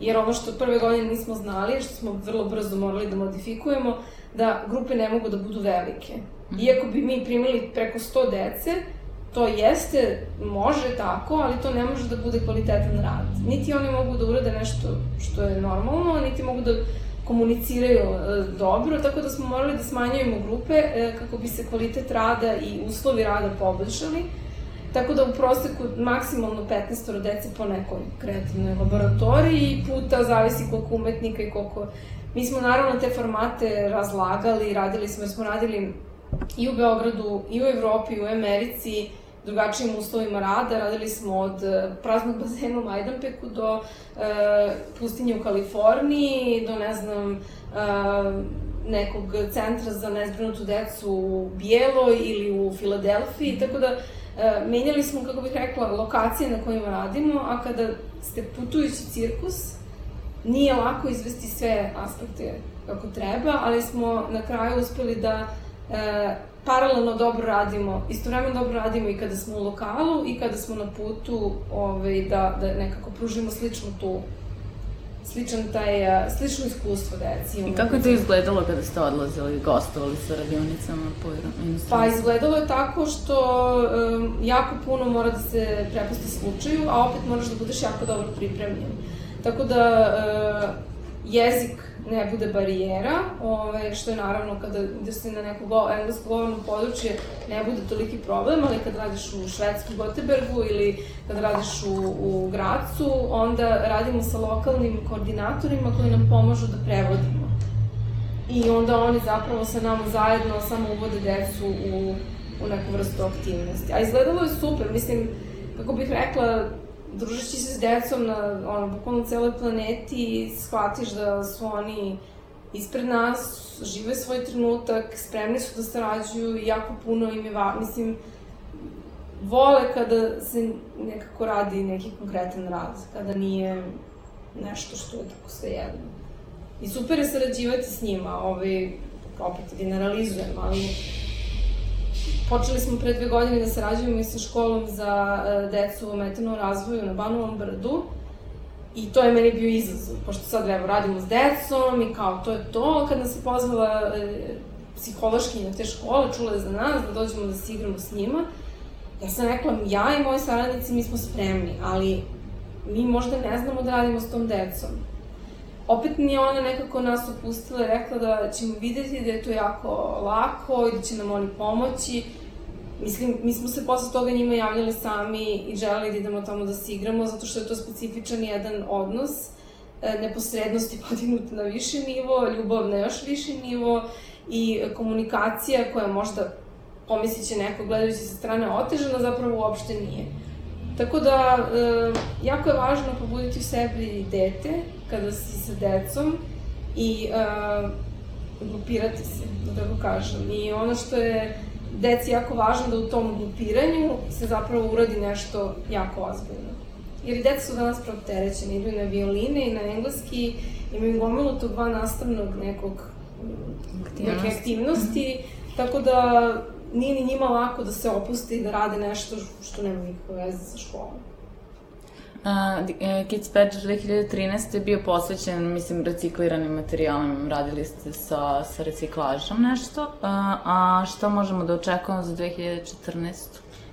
jer ovo što prve godine nismo znali, što smo vrlo brzo morali da modifikujemo, da grupe ne mogu da budu velike. Mhm. Iako bi mi primili preko 100 dece, to jeste, može tako, ali to ne može da bude kvalitetan rad. Niti oni mogu da urade nešto što je normalno, niti mogu da komuniciraju e, dobro, tako da smo morali da smanjujemo grupe e, kako bi se kvalitet rada i uslovi rada poboljšali. Tako da u proseku maksimalno 15 dece po nekoj kreativnoj laboratoriji, puta zavisi koliko umetnika i koliko... Mi smo naravno te formate razlagali, radili smo, jer smo radili i u Beogradu, i u Evropi, i u Americi, drugačijim uslovima rada. Radili smo od e, praznog bazena u Majdanpeku do e, pustinje u Kaliforniji, do, ne znam, e, nekog centra za nezbrinutu decu u Bijeloj ili u Filadelfiji, tako da e, menjali smo, kako bih rekla, lokacije na kojima radimo, a kada ste putujući cirkus, nije lako izvesti sve aspekte kako treba, ali smo na kraju uspeli da e, paralelno dobro radimo, istovremeno dobro radimo i kada smo u lokalu i kada smo na putu ovaj, da, da nekako pružimo sličnu tu sličan taj, slično iskustvo deci. I kako je to izgledalo kada ste odlazili i gostovali sa radionicama po inostranstvu? Pa izgledalo je tako što um, jako puno mora da se prepusti slučaju, a opet moraš da budeš jako dobro pripremljen. Tako da uh, jezik ne bude barijera, ove, što je naravno kada ideš se na neko englesko govorno područje ne bude toliki problem, ali kad radiš u Švedsku Gotebergu ili kad radiš u, u Gracu, onda radimo sa lokalnim koordinatorima koji nam pomažu da prevodimo. I onda oni zapravo sa nama zajedno samo uvode decu u, u neku vrstu aktivnosti. A izgledalo je super, mislim, kako bih rekla, družeći se s decom na, ono, bukvalno celoj planeti, shvatiš da su oni ispred nas, žive svoj trenutak, spremni su da sarađuju i jako puno im je, mislim, vole kada se nekako radi neki konkretan rad, kada nije nešto što je tako sve jedno. I super je sarađivati s njima, ovaj, opet generalizujem, ali Počeli smo pre dve godine da sarađujemo i sa školom za e, decu ometenu razvoju na Banovom brdu. I to je meni bio izazov, pošto sad evo radimo s decom i kao to je to. Kad nas je pozvala e, psihološkinja te škole, čula je za nas da dođemo da se igramo s njima. Ja sam rekla, ja i moji saradnici mi smo spremni, ali mi možda ne znamo da radimo s tom decom opet mi je ona nekako nas opustila i rekla da ćemo videti da je to jako lako i da će nam oni pomoći. Mislim, mi smo se posle toga njima javljali sami i želeli da idemo tamo da se igramo, zato što je to specifičan jedan odnos, e, neposrednosti podignut na viši nivo, ljubav na još viši nivo i komunikacija koja možda pomislit će neko gledajući sa strane otežana, zapravo uopšte nije. Tako da, e, jako je važno pobuditi u sebi dete kada si sa decom i e, grupirati se, da tako kažem. I ono što je deci jako važno da u tom grupiranju se zapravo uradi nešto jako ozbiljno. Jer i deca su danas preopterećene, idu na violine i na engleski, imaju gomilu tog van nastavnog nekog Aktivnost. neke aktivnosti, tako da nije ni njima lako da se opuste i da rade nešto što nema nikakve veze sa školom. Uh, Kids Patch 2013. je bio posvećen, mislim, recikliranim materijalima. Radili ste sa, sa reciklažom nešto. Uh, a šta možemo da očekujemo za 2014.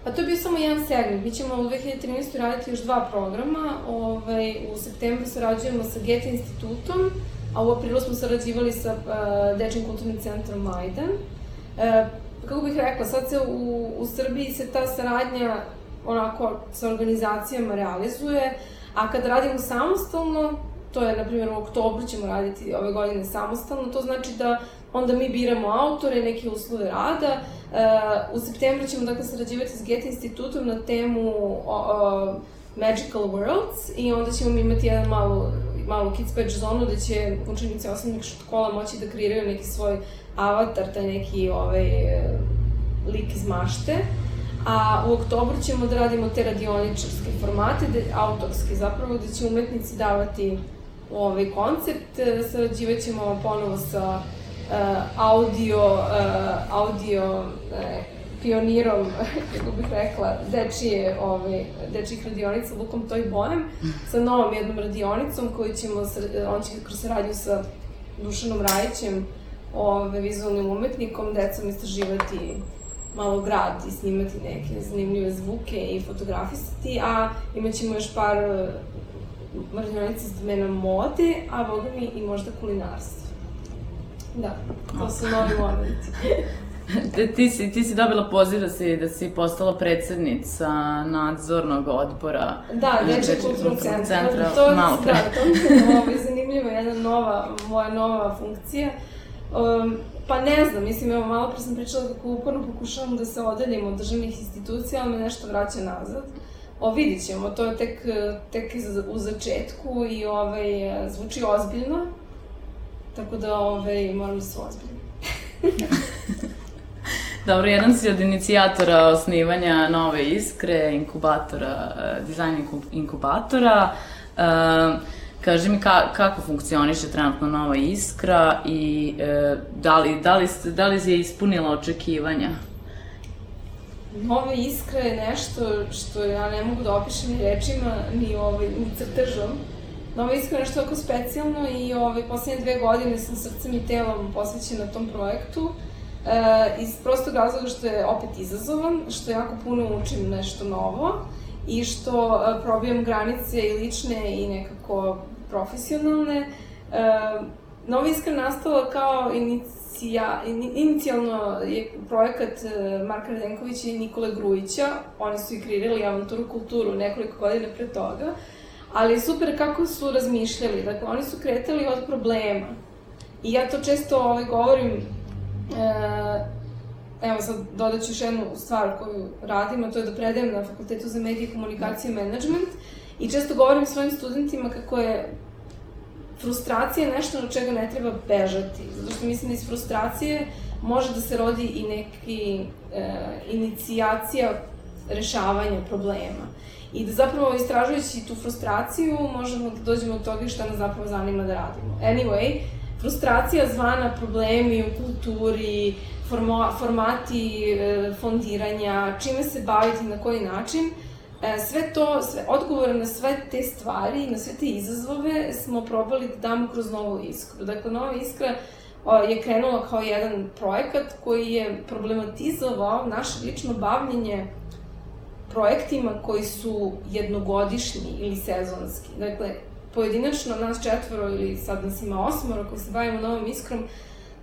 Pa to je bio samo jedan segment. Mi ćemo u 2013. raditi još dva programa. Ovaj, u septembru sarađujemo sa Geta institutom, a u aprilu smo sarađivali sa uh, Dečim kulturnim centrom Majdan. Uh, kako bih rekla, sad se u, u Srbiji se ta saradnja onako sa organizacijama realizuje, a kad radimo samostalno, to je, na primjer, u oktobru ćemo raditi ove godine samostalno, to znači da onda mi biramo autore, neke uslove rada. Uh, u septembru ćemo dakle sarađivati s Get institutom na temu uh, Magical Worlds i onda ćemo imati jedan malu, malu kids patch zonu gde će učenici osnovnih škola moći da kreiraju neki svoj avatar, taj neki ovaj, lik iz mašte. A u oktobru ćemo da radimo te radioničarske formate, de, autorske zapravo, gde će umetnici davati ovaj koncept, sarađivat ćemo ponovo sa uh, audio, uh, audio uh, pionirom, kako bih rekla, dečije, ovaj, dečijih radionica Lukom Toj Bojem, sa novom jednom radionicom koju ćemo, on će kroz saradnju sa Dušanom Rajićem, ovaj, vizualnim umetnikom, decom istraživati malo grad i snimati neke zanimljive zvuke i fotografisati, a imat ćemo još par radionica iz domena mode, a boga mi i možda kulinarstvo. Da, to su novi momenti. ti, si, ti si dobila poziv da si, da si postala predsednica nadzornog odbora Da, Dečje kulturnog centra. centra to, malo pre. Da, to mi je zanimljivo, jedna nova, moja nova funkcija. Um, pa ne znam, mislim, evo, malo pre sam pričala kako uporno pokušavam da se odeljim od državnih institucija, ali me nešto vraća nazad. O, vidit ćemo, to je tek, tek u začetku i ovaj, zvuči ozbiljno, tako da ovaj, moram da se ozbiljno. Dobro, jedan si od inicijatora osnivanja nove iskre, inkubatora, eh, dizajn inkubatora. Uh, kaži mi ka, kako funkcioniše trenutno nova iskra i uh, da, li, da, li, da li je ispunila očekivanja? Nova iskra je nešto što ja ne mogu da opišem ni rečima, ni, ovaj, ni crtežom. Nova iskra je nešto tako specijalno i ovaj, poslednje dve godine sam srcem i telom posvećena tom projektu. E, iz prostog razloga što je opet izazovan, što jako puno učim nešto novo i što e, probijam granice i lične i nekako profesionalne. E, Nova iskra nastala kao inicija, in, inicijalno je projekat e, Marka Radenkovića i Nikole Grujića. Oni su i kreirali avanturu kulturu nekoliko godina pre toga. Ali je super kako su razmišljali. Dakle, oni su kretali od problema. I ja to često ovaj, govorim E, evo sad dodat ću još jednu stvar koju radim, a to je da predajem na Fakultetu za medije, komunikacije i management i često govorim svojim studentima kako je frustracija nešto od čega ne treba bežati, zato što mislim da iz frustracije može da se rodi i neki e, inicijacija rešavanja problema. I da zapravo istražujući tu frustraciju možemo da dođemo od toga šta nas zapravo zanima da radimo. Anyway, frustracija zvana problemi u kulturi, formati e, fondiranja, čime se baviti, na koji način, sve to, sve, odgovore na sve te stvari, na sve te izazove smo probali da damo kroz novu iskru. Dakle, nova iskra je krenula kao jedan projekat koji je problematizovao naše lično bavljenje projektima koji su jednogodišnji ili sezonski. Dakle, pojedinačno nas četvoro ili sad nas ima osmoro koji se bavimo novom iskrom,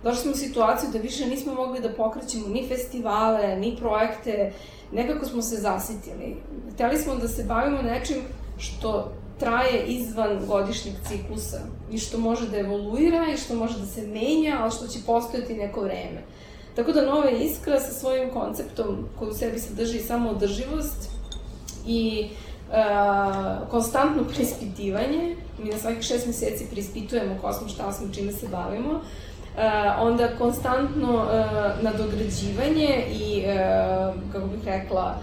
došli smo u situaciju da više nismo mogli da pokrećemo ni festivale, ni projekte, nekako smo se zasitili. Hteli smo da se bavimo nečim što traje izvan godišnjeg ciklusa i što može da evoluira i što može da se menja, ali što će postojati neko vreme. Tako da Nova Iskra sa svojim konceptom koji u sebi sadrži samo održivost i uh, konstantno preispitivanje, mi na svakih šest meseci preispitujemo ko smo, šta smo, čime se bavimo, onda konstantno uh, nadograđivanje i, uh, kako bih rekla,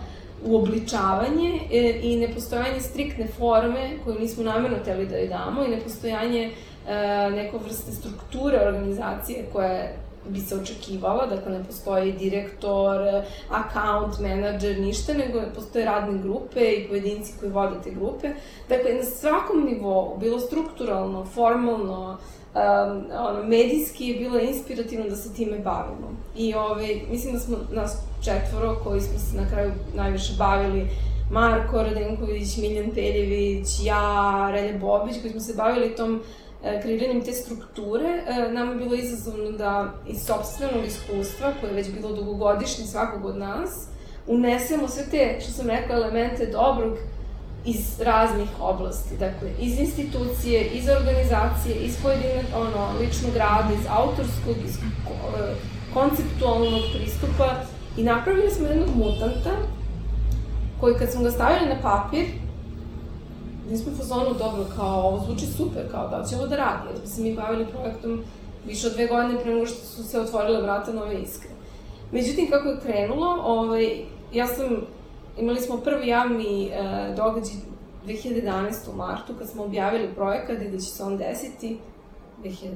uobličavanje i nepostojanje striktne forme koju nismo namerno teli da joj damo i nepostojanje neko vrste strukture organizacije koja je bi se očekivala, dakle ne postoji direktor, account manager, ništa, nego postoje radne grupe i pojedinci koji vode te grupe. Dakle, na svakom nivou, bilo strukturalno, formalno, um, ono, medijski je bilo inspirativno da se time bavimo. I ovaj, mislim da smo nas četvoro koji smo se na kraju najviše bavili Marko Radenković, Miljan Peljević, ja, Relje Bobić, koji smo se bavili tom E, kreiranjem te strukture, e, nam je bilo izazovno da iz sobstvenog iskustva, koje je već bilo dugogodišnje svakog od nas, unesemo sve te, što sam rekla, elemente dobrog iz raznih oblasti. Dakle, iz institucije, iz organizacije, iz pojedine, ono, ličnog rada, iz autorskog, iz e, konceptualnog pristupa i napravili smo jednog mutanta koji kad smo ga stavili na papir, mi smo u fazonu dobro, kao ovo zvuči super, kao da će ovo da radi, jer smo se mi bavili projektom više od dve godine pre nego što su se otvorile vrata nove iskre. Međutim, kako je krenulo, ovaj, ja sam, imali smo prvi javni uh, događaj 2011. u martu, kad smo objavili projekat i da će se on desiti 2012.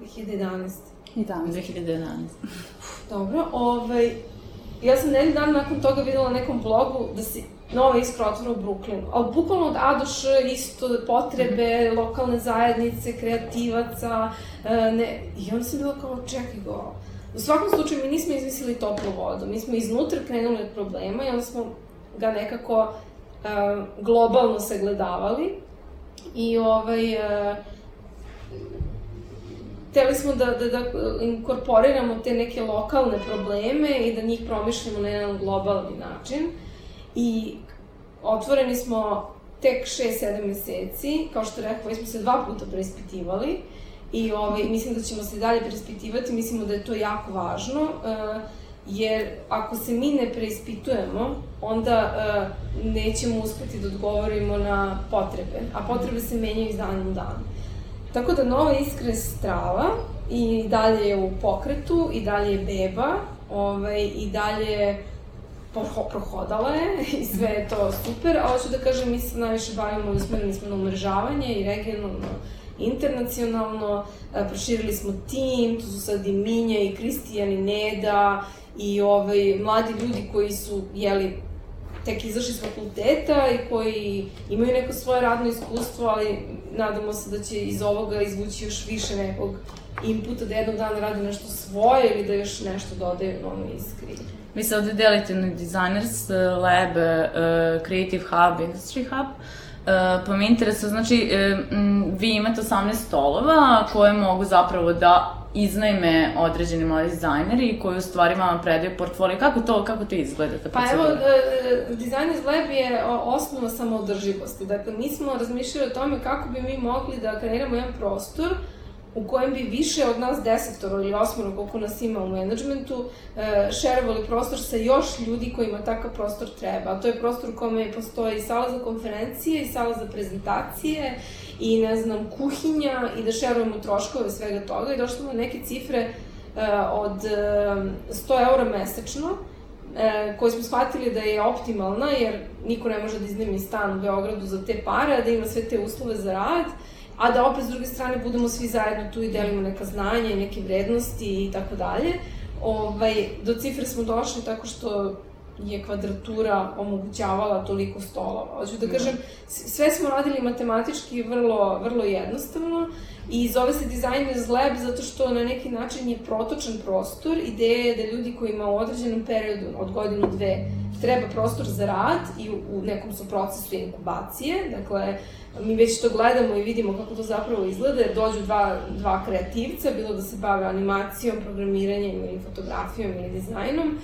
2011. 2011. Dobro, ovaj, ja sam nedelj dan nakon toga videla na nekom blogu da se nova iskra otvora u Brooklynu. Ali bukvalno od A do Š isto potrebe, mm. lokalne zajednice, kreativaca, e, ne, i onda sam bila kao, čekaj go. U svakom slučaju, mi nismo izmislili toplu vodu, mi smo iznutra krenuli od problema i onda smo ga nekako uh, globalno sagledavali. I ovaj, uh, hteli smo da, da, da inkorporiramo te neke lokalne probleme i da njih promišljamo na jedan globalni način. I otvoreni smo tek 6-7 meseci, kao što rekao, smo se dva puta preispitivali i ovaj, mislim da ćemo se dalje preispitivati, mislimo da je to jako važno, uh, jer ako se mi ne preispitujemo, onda uh, nećemo uspeti da odgovorimo na potrebe, a potrebe se menjaju iz dana u dan. Tako da Nova Iskra je strava i dalje je u pokretu i dalje je beba ovaj, i dalje prohodala je i sve je to super, ali hoću da kažem, mi se najviše bavimo i smo na umrežavanje i regionalno, internacionalno, e, proširili smo tim, tu su sad i Minja i Kristijan i Neda i ovaj, mladi ljudi koji su, jeli, tek izašli s fakulteta i koji imaju neko svoje radno iskustvo, ali nadamo se da će iz ovoga izvući još više nekog inputa da jednog dana rade nešto svoje ili da još nešto dodaju novo iskri. Vi se ovde delite na Designers Lab, uh, Creative Hub, Industry Hub. Uh, pa me interesuje, znači, uh, vi imate 18 stolova koje mogu zapravo da iznajme određeni mladi dizajneri koji u stvari vama predaju portfolio. Kako to, kako to izgleda? Pa evo, Designers Lab je osnova samoodrživosti. Dakle, mi smo razmišljali o tome kako bi mi mogli da kreiramo jedan prostor u kojem bi više od nas desetoro ili osmoro, koliko nas ima u menadžmentu, e, šerovali prostor sa još ljudi kojima takav prostor treba. A to je prostor u kome postoji sala za konferencije i sala za prezentacije i, ne znam, kuhinja i da šerujemo troškove svega toga i došli smo na neke cifre e, od 100 eura mesečno, e, koje smo shvatili da je optimalna, jer niko ne može da iznemi stan u Beogradu za te pare, da ima sve te uslove za rad, a da opet s druge strane budemo svi zajedno tu i delimo neka znanja i neke vrednosti i tako dalje. Ovaj, do cifre smo došli tako što je kvadratura omogućavala toliko stolova. Hoću da, da kažem, sve smo radili matematički vrlo, vrlo jednostavno i zove se Designers Lab zato što na neki način je protočan prostor. Ideja je da ljudi koji ima u određenom periodu, od godinu, dve, treba prostor za rad i u, nekom su procesu inkubacije, dakle, mi već to gledamo i vidimo kako to zapravo izgleda, dođu dva, dva kreativca, bilo da se bave animacijom, programiranjem ili fotografijom ili dizajnom,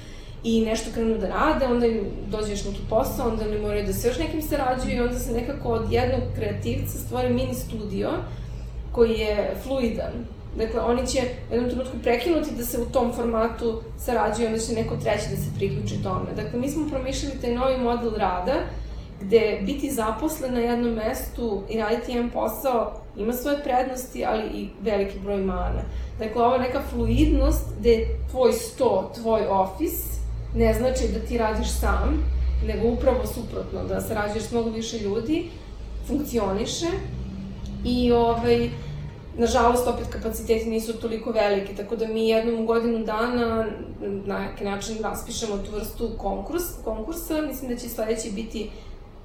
i nešto krenu da rade, onda im dođe još neki posao, onda oni moraju da se još nekim sarađuju i onda se nekako od jednog kreativca stvori mini studio koji je fluidan. Dakle, oni će u jednom trenutku prekinuti da se u tom formatu sarađuju, onda će neko treći da se priključi tome. Dakle, mi smo promišljali taj novi model rada, gde biti zaposlen na jednom mestu i raditi jedan posao ima svoje prednosti, ali i veliki broj mana. Dakle, ova neka fluidnost gde tvoj sto, tvoj ofis, ne znači da ti radiš sam, nego upravo suprotno, da sarađuješ mnogo više ljudi, funkcioniše i ovaj, nažalost opet kapaciteti nisu toliko veliki, tako da mi jednom u godinu dana na neki način raspišemo tu vrstu konkurs, konkursa, mislim da će sledeći biti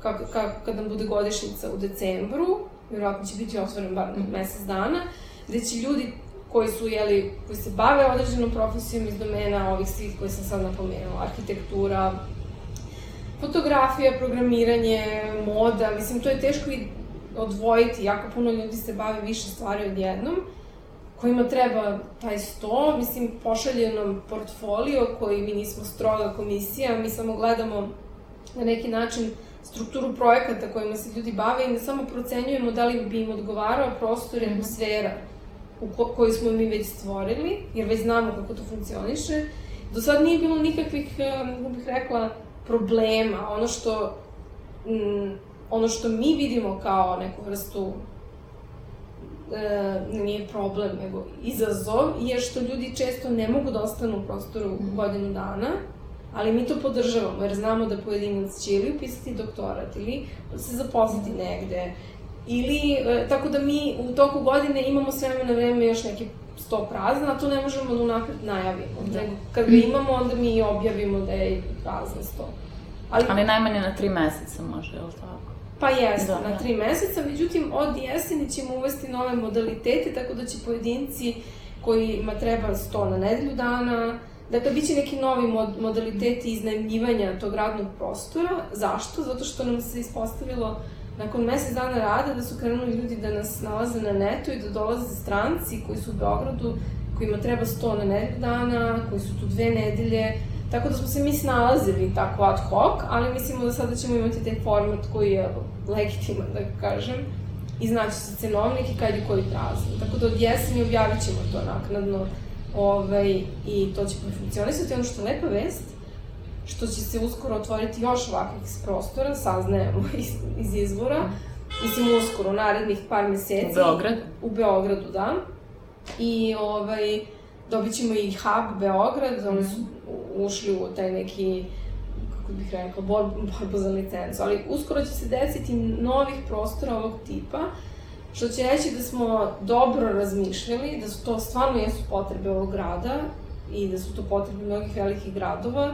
kako, kako, kad nam bude godišnjica u decembru, vjerojatno će biti otvoren bar mm. mesec dana, gde će ljudi koji su, jeli, koji se bave određenom profesijom iz domena ovih svih koji sam sad napomenula, arhitektura, fotografija, programiranje, moda, mislim, to je teško i odvojiti, jako puno ljudi se bave više stvari odjednom, kojima treba taj sto, mislim, pošalje nam portfolio koji mi nismo stroga komisija, mi samo gledamo na neki način strukturu projekata kojima se ljudi bave i ne samo procenjujemo da li bi im odgovarao prostor i mhm. atmosfera u ko koju smo mi već stvorili, jer već znamo kako to funkcioniše. Do sad nije bilo nikakvih, kako bih rekla, problema. Ono što, mm, ono što mi vidimo kao neku vrstu e, nije problem, nego izazov, je što ljudi često ne mogu da ostanu u prostoru mm. godinu dana ali mi to podržavamo jer znamo da pojedinac će ili upisati doktorat ili se zaposliti negde ili e, tako da mi u toku godine imamo s vremena na vreme još neke sto prazna, a to ne možemo da unapred najavimo. Da. Nego kad ga imamo, onda mi objavimo da je prazan sto. Ali, ali najmanje na tri meseca može, je li tako? Pa jeste, da, na tri meseca, međutim od jeseni ćemo uvesti nove modalitete, tako da će pojedinci kojima treba sto na nedelju dana, Dakle, bit će neki novi mod, modaliteti iznajmljivanja tog radnog prostora. Zašto? Zato što nam se ispostavilo nakon mesec dana rada da su krenuli ljudi da nas nalaze na netu i da dolaze stranci koji su u Beogradu, kojima treba sto na nedelju dana, koji su tu dve nedelje, Tako da smo se mi snalazili tako ad hoc, ali mislimo da sada ćemo imati taj format koji je legitiman, da kažem, i znači se cenovnik i kad je koji prazan. Tako da od jeseni objavit ćemo to naknadno ovaj, i to će funkcionisati. Ono što je lepa vest, što će se uskoro otvoriti još ovakvih prostora, saznajemo iz, iz izvora, mislim uskoro, narednih par meseci. U Beogradu? U Beogradu, da. I ovaj, dobit ćemo i Hub Beograd, oni su ušli u taj neki kako bih rekla, borbu, borbu za licencu, ali uskoro će se desiti novih prostora ovog tipa, što će reći da smo dobro razmišljali, da su to stvarno jesu potrebe ovog grada i da su to potrebe mnogih velikih gradova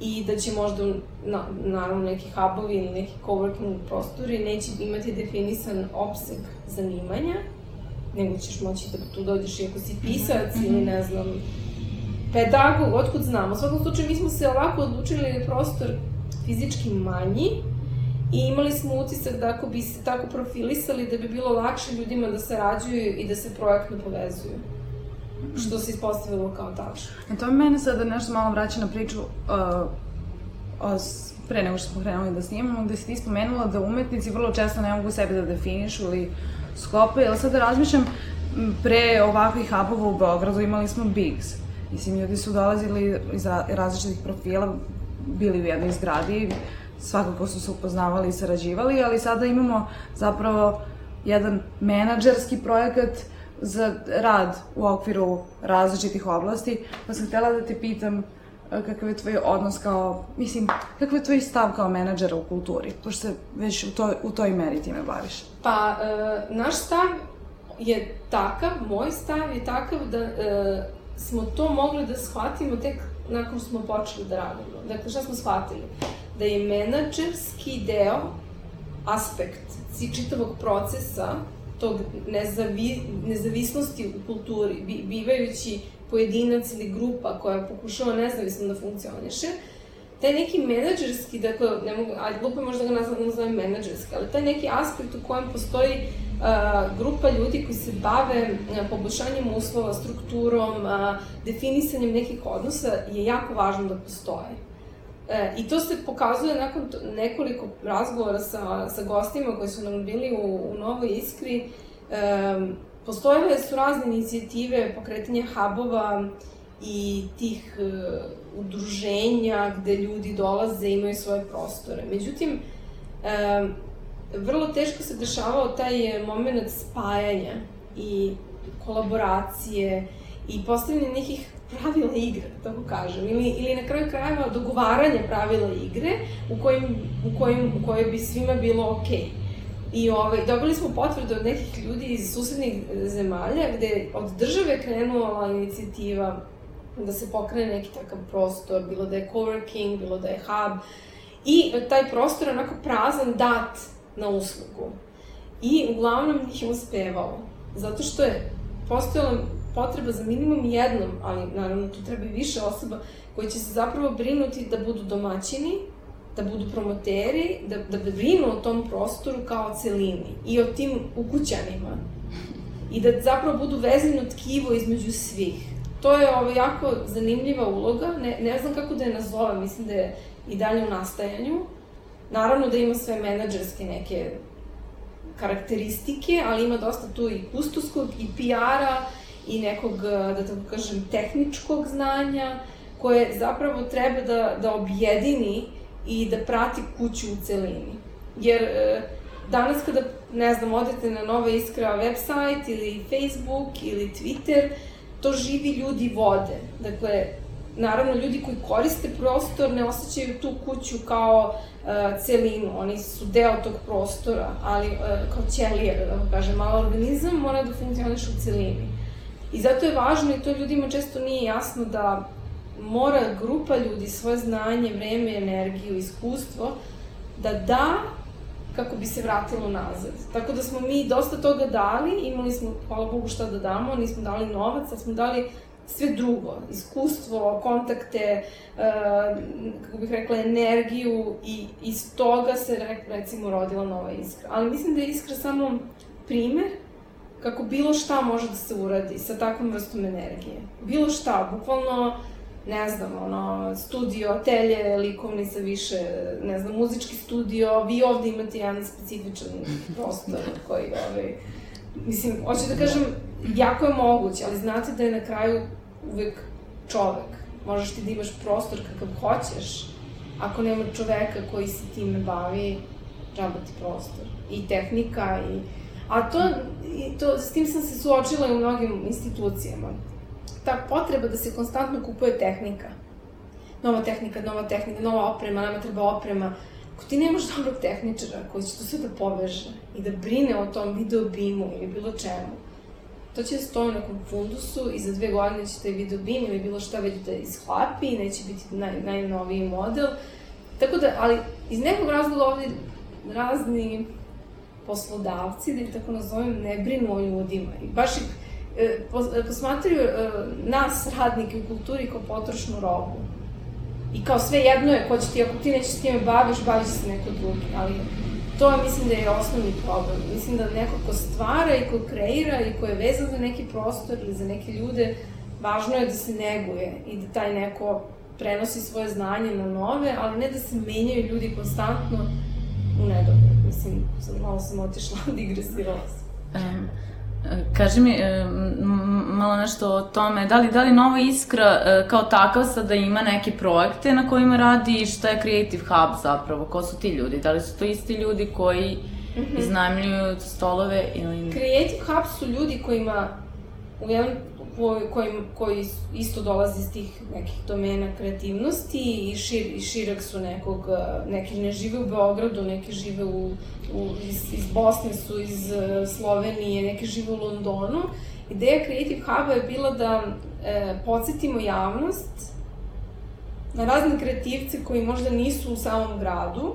i da će možda, na, naravno, neki hubovi ili neki coworking prostori neće imati definisan opseg zanimanja, nego ćeš moći da tu dođeš i ako si pisac mm -hmm. ili ne znam, pedagog, otkud znamo. U svakom slučaju mi smo se ovako odlučili da je prostor fizički manji i imali smo utisak da ako bi se tako profilisali da bi bilo lakše ljudima da sarađuju i da se projektno povezuju što se ispostavilo kao tačno. A to mene sada nešto malo vraća na priču uh, o, pre nego što smo krenuli da snimamo, gde si ti spomenula da umetnici vrlo često ne mogu sebe da definišu ili skopaju, ali sada razmišljam, pre ovakvih hubova u Beogradu imali smo Bigs. Mislim, ljudi su dolazili iz različitih profila, bili u jednoj zgradi, svakako su se upoznavali i sarađivali, ali sada imamo zapravo jedan menadžerski projekat za rad u okviru različitih oblasti, pa sam htela da te pitam kakav je tvoj odnos kao, mislim, kakav je tvoj stav kao menadžera u kulturi, pošto se već u toj, u toj meri time baviš? Pa, e, naš stav je takav, moj stav je takav da e, smo to mogli da shvatimo tek nakon što smo počeli da radimo. Dakle, šta smo shvatili? Da je menadžerski deo, aspekt čitavog procesa, tog nezavi, nezavisnosti u kulturi, bivajući pojedinac ili grupa koja pokušava nezavisno da funkcioniše, taj neki menadžerski, dakle, ne mogu, a glupo je možda ga nazvam, nazovem menadžerski, ali taj neki aspekt u kojem postoji uh, grupa ljudi koji se bave uh, poboljšanjem uslova, strukturom, uh, definisanjem nekih odnosa je jako važno da postoje. E, I to se pokazuje nakon nekoliko razgovora sa, sa gostima koji su nam bili u, u Novoj Iskri. E, postojale su razne inicijative pokretanja hubova i tih e, udruženja gde ljudi dolaze i imaju svoje prostore. Međutim, e, vrlo teško se dešavao taj moment spajanja i kolaboracije i postavljanje nekih pravila igre, da tako kažem, ili, ili na kraju krajeva dogovaranje pravila igre u kojim, u kojim, u kojoj bi svima bilo okej. Okay. I ovaj, dobili smo potvrde od nekih ljudi iz susednih zemalja gde od države krenula inicijativa da se pokrene neki takav prostor, bilo da je coworking, bilo da je hub, i taj prostor je onako prazan dat na uslugu. I uglavnom njih je uspevalo, zato što je postojala potreba za minimum jednom, ali naravno tu treba i više osoba, koji će se zapravo brinuti da budu domaćini, da budu promoteri, da, da brinu o tom prostoru kao celini i o tim ukućanima. I da zapravo budu vezano tkivo između svih. To je ovo jako zanimljiva uloga, ne, ne znam kako da je nazovem, mislim da je i dalje u nastajanju. Naravno da ima sve menadžerske neke karakteristike, ali ima dosta tu i kustoskog i PR-a i nekog, da tako kažem, tehničkog znanja, koje zapravo treba da, da objedini i da prati kuću u celini. Jer e, danas kada, ne znam, odete na Nova Iskra website ili Facebook ili Twitter, to živi ljudi vode. Dakle, naravno, ljudi koji koriste prostor ne osjećaju tu kuću kao uh, celinu, oni su deo tog prostora, ali uh, kao ćelija, da vam kažem, malo organizam mora da funkcioniše u celini. I zato je važno, i to ljudima često nije jasno, da mora grupa ljudi svoje znanje, vreme, energiju, iskustvo da da kako bi se vratilo nazad. Tako da smo mi dosta toga dali, imali smo, hvala Bogu, šta da damo, nismo dali novac, ali smo dali sve drugo, iskustvo, kontakte, uh, kako bih rekla, energiju i iz toga se recimo rodila nova iskra. Ali mislim da je iskra samo primer kako bilo šta može da se uradi sa takvom vrstom energije. Bilo šta, bukvalno ne znam, ono, studio, atelje, likovni sa više, ne znam, muzički studio, vi ovde imate jedan specifičan prostor koji, ovaj, mislim, hoću da kažem, jako je moguće, ali znate da je na kraju uvek čovek. Možeš ti da imaš prostor kakav hoćeš, ako nema čoveka koji se time bavi, džaba ti prostor. I tehnika, i... A to, i to, s tim sam se suočila i u mnogim institucijama ta potreba da se konstantno kupuje tehnika. Nova tehnika, nova tehnika, nova oprema, nama treba oprema. Ako ti nemaš dobrog tehničara koji će to sve da poveže i da brine o tom video bimu ili bilo čemu, to će da stoji na nekom fundusu i za dve godine će taj video bim ili bilo šta već da ishlapi i neće biti naj, najnoviji model. Tako da, ali iz nekog razloga ovde razni poslodavci, da ih tako nazovem, ne brinu o ljudima. I baš ih posmatraju e, nas, radnike u kulturi, kao potrošnu robu. I kao sve jedno je ko će ti, ako ti nećeš s time baviš, baviš se neko drugi. Ali to je, mislim da je osnovni problem. Mislim da neko ko stvara i ko kreira i ko je vezan za neki prostor ili za neke ljude, važno je da se neguje i da taj neko prenosi svoje znanje na nove, ali ne da se menjaju ljudi konstantno u nedobre. Mislim, malo sam otišla, digresirala sam. Um, Kaži mi malo nešto o tome, da li, da li Nova Iskra e, kao takav sada ima neke projekte na kojima radi i šta je Creative Hub zapravo, ko su ti ljudi? Da li su to isti ljudi koji mm -hmm. iznajmljuju stolove ili... Creative Hub su ljudi kojima u jednom koji, koji, isto dolazi iz tih nekih domena kreativnosti i, šir, i širak su nekog, neki ne žive u Beogradu, neki žive u, u, iz, iz Bosne su, iz Slovenije, neki žive u Londonu. Ideja Creative Hub-a je bila da e, podsjetimo javnost na razne kreativce koji možda nisu u samom gradu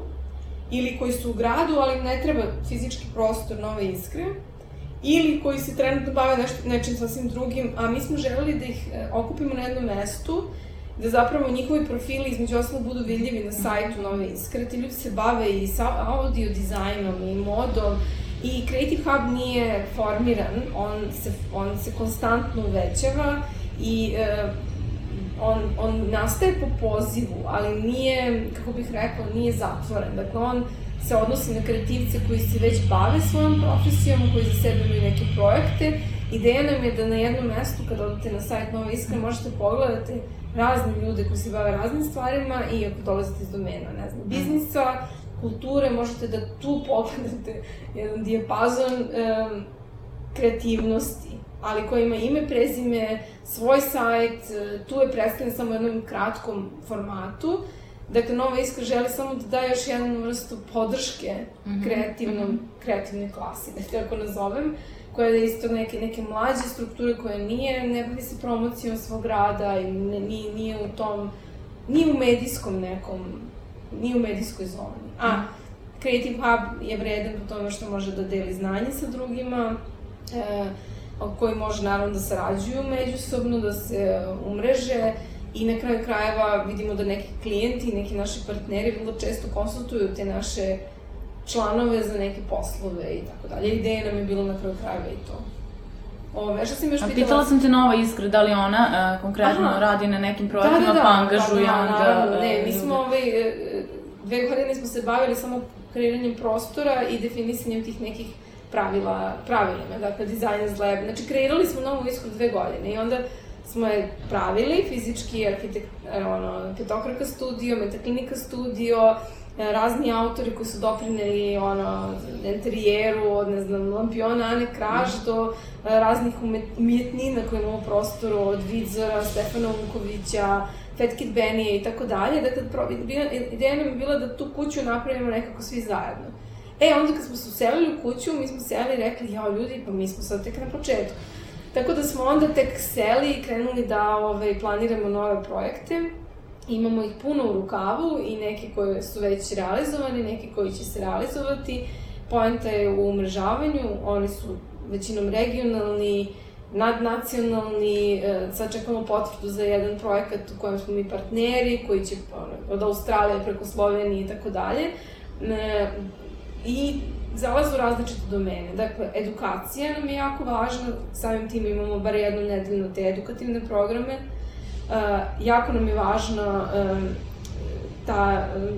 ili koji su u gradu, ali ne treba fizički prostor nove iskre, ili koji se trenutno bave nešto, nečim sasvim drugim, a mi smo želeli da ih e, okupimo na jednom mestu, da zapravo njihovi profili između ostalog budu vidljivi na sajtu Nove Iskre. Ti ljudi se bave i sa audio dizajnom i modom i Creative Hub nije formiran, on se, on se konstantno uvećava i e, on, on nastaje po pozivu, ali nije, kako bih rekla, nije zatvoren. Dakle, on se odnosi na kreativce koji se već bave svojom profesijom, koji za sebe imaju neke projekte. Ideja nam je da na jednom mestu, kad odete na sajt Nova Iskra, možete pogledati razne ljude koji se bave raznim stvarima i ako dolazite iz domena, ne znam, biznisa, kulture, možete da tu pogledate jedan dijapazon um, kreativnosti, ali koji ima ime, prezime, svoj sajt, tu je predstavljen samo u jednom kratkom formatu, Dakle, Nova Iskra želi samo da da još jednu vrstu podrške mm -hmm. kreativnom, mm -hmm. kreativnoj klasi, da tako nazovem, koja je isto neke, neke mlađe strukture koja nije, ne bavi se promocijom svog rada i ne, nije, nije u tom, nije u medijskom nekom, nije u medijskoj zoni. A, mhm. Creative Hub je vredan po tome što može da deli znanje sa drugima, e, koji može naravno da sarađuju međusobno, da se umreže, I na kraju krajeva vidimo da neki klijenti, neki naši partneri vrlo često konsultuju te naše članove za neke poslove i tako dalje. Ideja nam je bilo na kraju krajeva i to. Ove, šta sam još pitala? Pitala sam te Nova Iskra, da li ona uh, konkretno Aha. radi na nekim projektima, da, da, da, pa angažuje da, onda... Naravno, ne, mi smo ove, e, dve godine smo se bavili samo kreiranjem prostora i definisanjem tih nekih pravila, pravilima, dakle, Designers Lab. Znači, kreirali smo Novu Iskru dve godine i onda smo je pravili, fizički arhitekt, petokraka studio, metaklinika studio, e, razni autori koji su doprineli ono, interijeru, od ne znam, lampiona Ane Kraš do e, raznih umetnina koje imamo u prostoru, od Vidzora, Stefana Vukovića, Fat Kid Benije i tako dalje, dakle, ideja nam je bila da tu kuću napravimo nekako svi zajedno. E, onda kad smo se uselili u kuću, mi smo seli i rekli, jao ljudi, pa mi smo sad tek na početku. Tako da smo onda tek seli i krenuli da ovaj, planiramo nove projekte. Imamo ih puno u rukavu i neki koji su već realizovani, neki koji će se realizovati. Poenta je u umrežavanju, oni su većinom regionalni, nadnacionalni, e, sad čekamo potvrdu za jedan projekat u kojem smo mi partneri, koji će od Australije preko Slovenije i tako dalje. E, I zalazu različite domene. Dakle, edukacija nam je jako važna, samim tim imamo bar jednu nedeljno te edukativne programe. Uh, jako nam je važna um, ta um,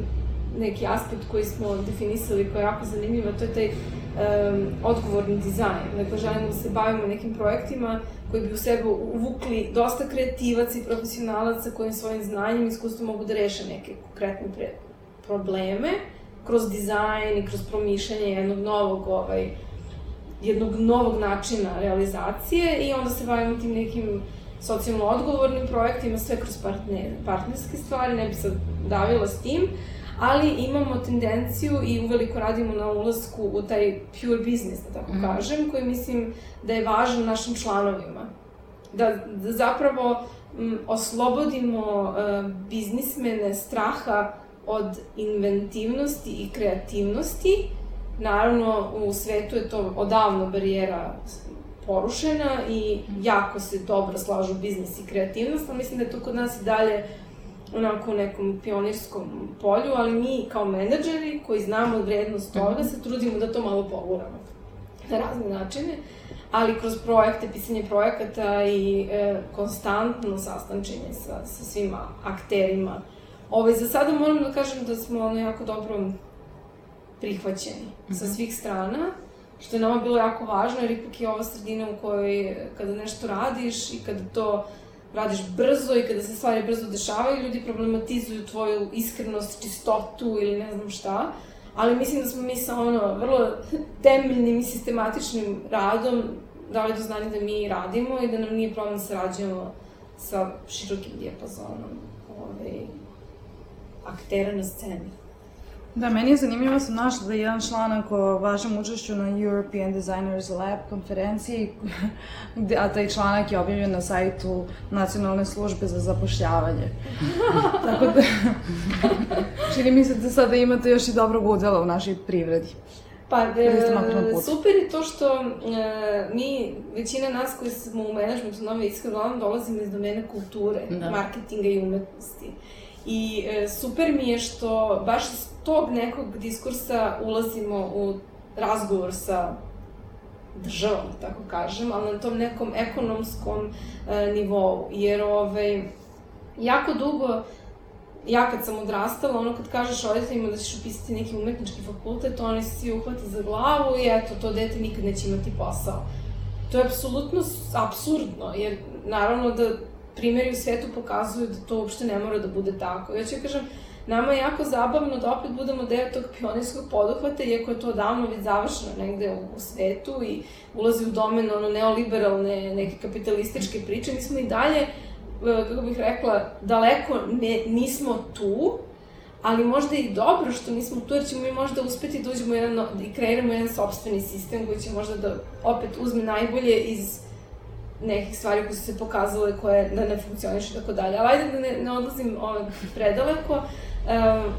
neki aspekt koji smo definisali koji je jako zanimljiv, a to je taj um, odgovorni dizajn. Dakle, želimo da se bavimo nekim projektima koji bi u sebe uvukli dosta kreativaca i profesionalaca koji svojim znanjem i iskustvom mogu da reše neke konkretne pre probleme kroz dizajn i kroz promišljanje jednog novog ovaj, jednog novog načina realizacije i onda se bavimo tim nekim socijalno odgovornim projektima, sve kroz partner, partnerske stvari, ne bi sad davila s tim, ali imamo tendenciju i uveliko radimo na ulasku u taj pure business, da tako mm. kažem, koji mislim da je važan našim članovima. Da, da zapravo m, oslobodimo uh, biznismene straha od inventivnosti i kreativnosti. Naravno, u svetu je to odavno barijera porušena i jako se dobro slažu biznis i kreativnost, ali mislim da je to kod nas i dalje onako u nekom pionirskom polju, ali mi kao menadžeri koji znamo vrednost toga mhm. se trudimo da to malo poguramo na razne načine, ali kroz projekte, pisanje projekata i e, konstantno sastančenje sa, sa svima akterima Ovaj, za sada moram da kažem da smo ono jako dobro prihvaćeni mm -hmm. sa mhm. svih strana, što je nama bilo jako važno, jer ipak je ova sredina u kojoj kada nešto radiš i kada to radiš brzo i kada se stvari brzo dešavaju, ljudi problematizuju tvoju iskrenost, čistotu ili ne znam šta. Ali mislim da smo mi sa ono vrlo temeljnim i sistematičnim radom dali do znanja da mi radimo i da nam nije problem da sarađujemo sa širokim dijapazonom ovaj, aktera na sceni. Da, meni je zanimljivo, sam našla da je jedan članak o vašem učešću na European Designers Lab konferenciji, gde, a taj članak je objavljen na sajtu Nacionalne službe za zapošljavanje. Tako da, čini mi se da sada imate još i dobrog udela u našoj privredi. Pa, e, super je to što e, mi, većina nas koji smo u menadžmentu nove iskreno dolazimo iz domene kulture, da. marketinga i umetnosti. I e, super mi je što baš iz tog nekog diskursa ulazimo u razgovor sa državom, da tako kažem, ali na tom nekom ekonomskom e, nivou. Jer ovaj, jako dugo, ja kad sam odrastala, ono kad kažeš roditeljima da ćeš upisati neki umetnički fakultet, oni se svi uhvate za glavu i eto, to dete nikad neće imati posao. To je apsolutno absurdno, jer naravno da primjeri u svetu pokazuju da to uopšte ne mora da bude tako. Ja ću kažem, nama je jako zabavno da opet budemo deo tog pionirskog poduhvata, iako je to davno već završeno negde u, u svetu i ulazi u domen ono neoliberalne, neke kapitalističke priče, mi smo i dalje, e, kako bih rekla, daleko ne, nismo tu, ali možda i dobro što nismo tu, jer ćemo mi možda uspeti da uđemo jedan, da kreiramo jedan sobstveni sistem koji će možda da opet uzme najbolje iz nekih stvari koje su se pokazale koje da ne funkcioniš i tako dalje. Ali ajde da ne, ne odlazim ovaj, predaleko. Um,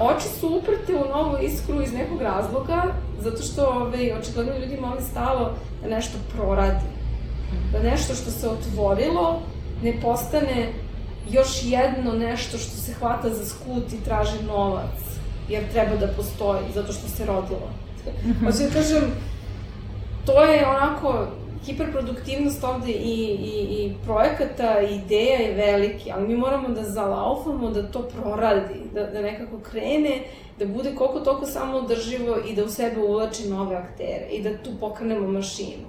oči su uprte u novu iskru iz nekog razloga, zato što ovaj, očigledno ljudi moli stalo da nešto proradi. Da nešto što se otvorilo ne postane još jedno nešto što se hvata za skut i traži novac, jer treba da postoji, zato što se rodilo. Hoću da kažem, to je onako hiperproduktivnost ovde i, i, i projekata i ideja je veliki, ali mi moramo da zalaufamo da to proradi, da, da nekako krene, da bude koliko toliko samo održivo i da u sebe uvlači nove aktere i da tu pokrenemo mašinu.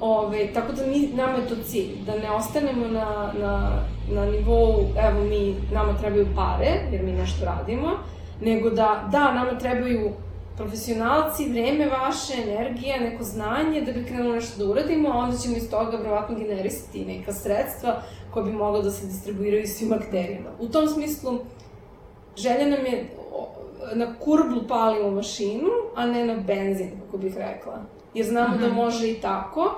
Ove, tako da mi, nama je to cilj, da ne ostanemo na, na, na nivou, evo mi, nama trebaju pare, jer mi nešto radimo, nego da, da, nama trebaju profesionalci, vreme vaše, energija, neko znanje da bi krenuli nešto da uradimo, a onda ćemo iz toga verovatno generisati neka sredstva koja bi mogla da se distribuiraju svim akterima. U tom smislu, želja nam je na kurblu palimo mašinu, a ne na benzin, kako bih rekla. Jer znamo -hmm. da mhm. može i tako,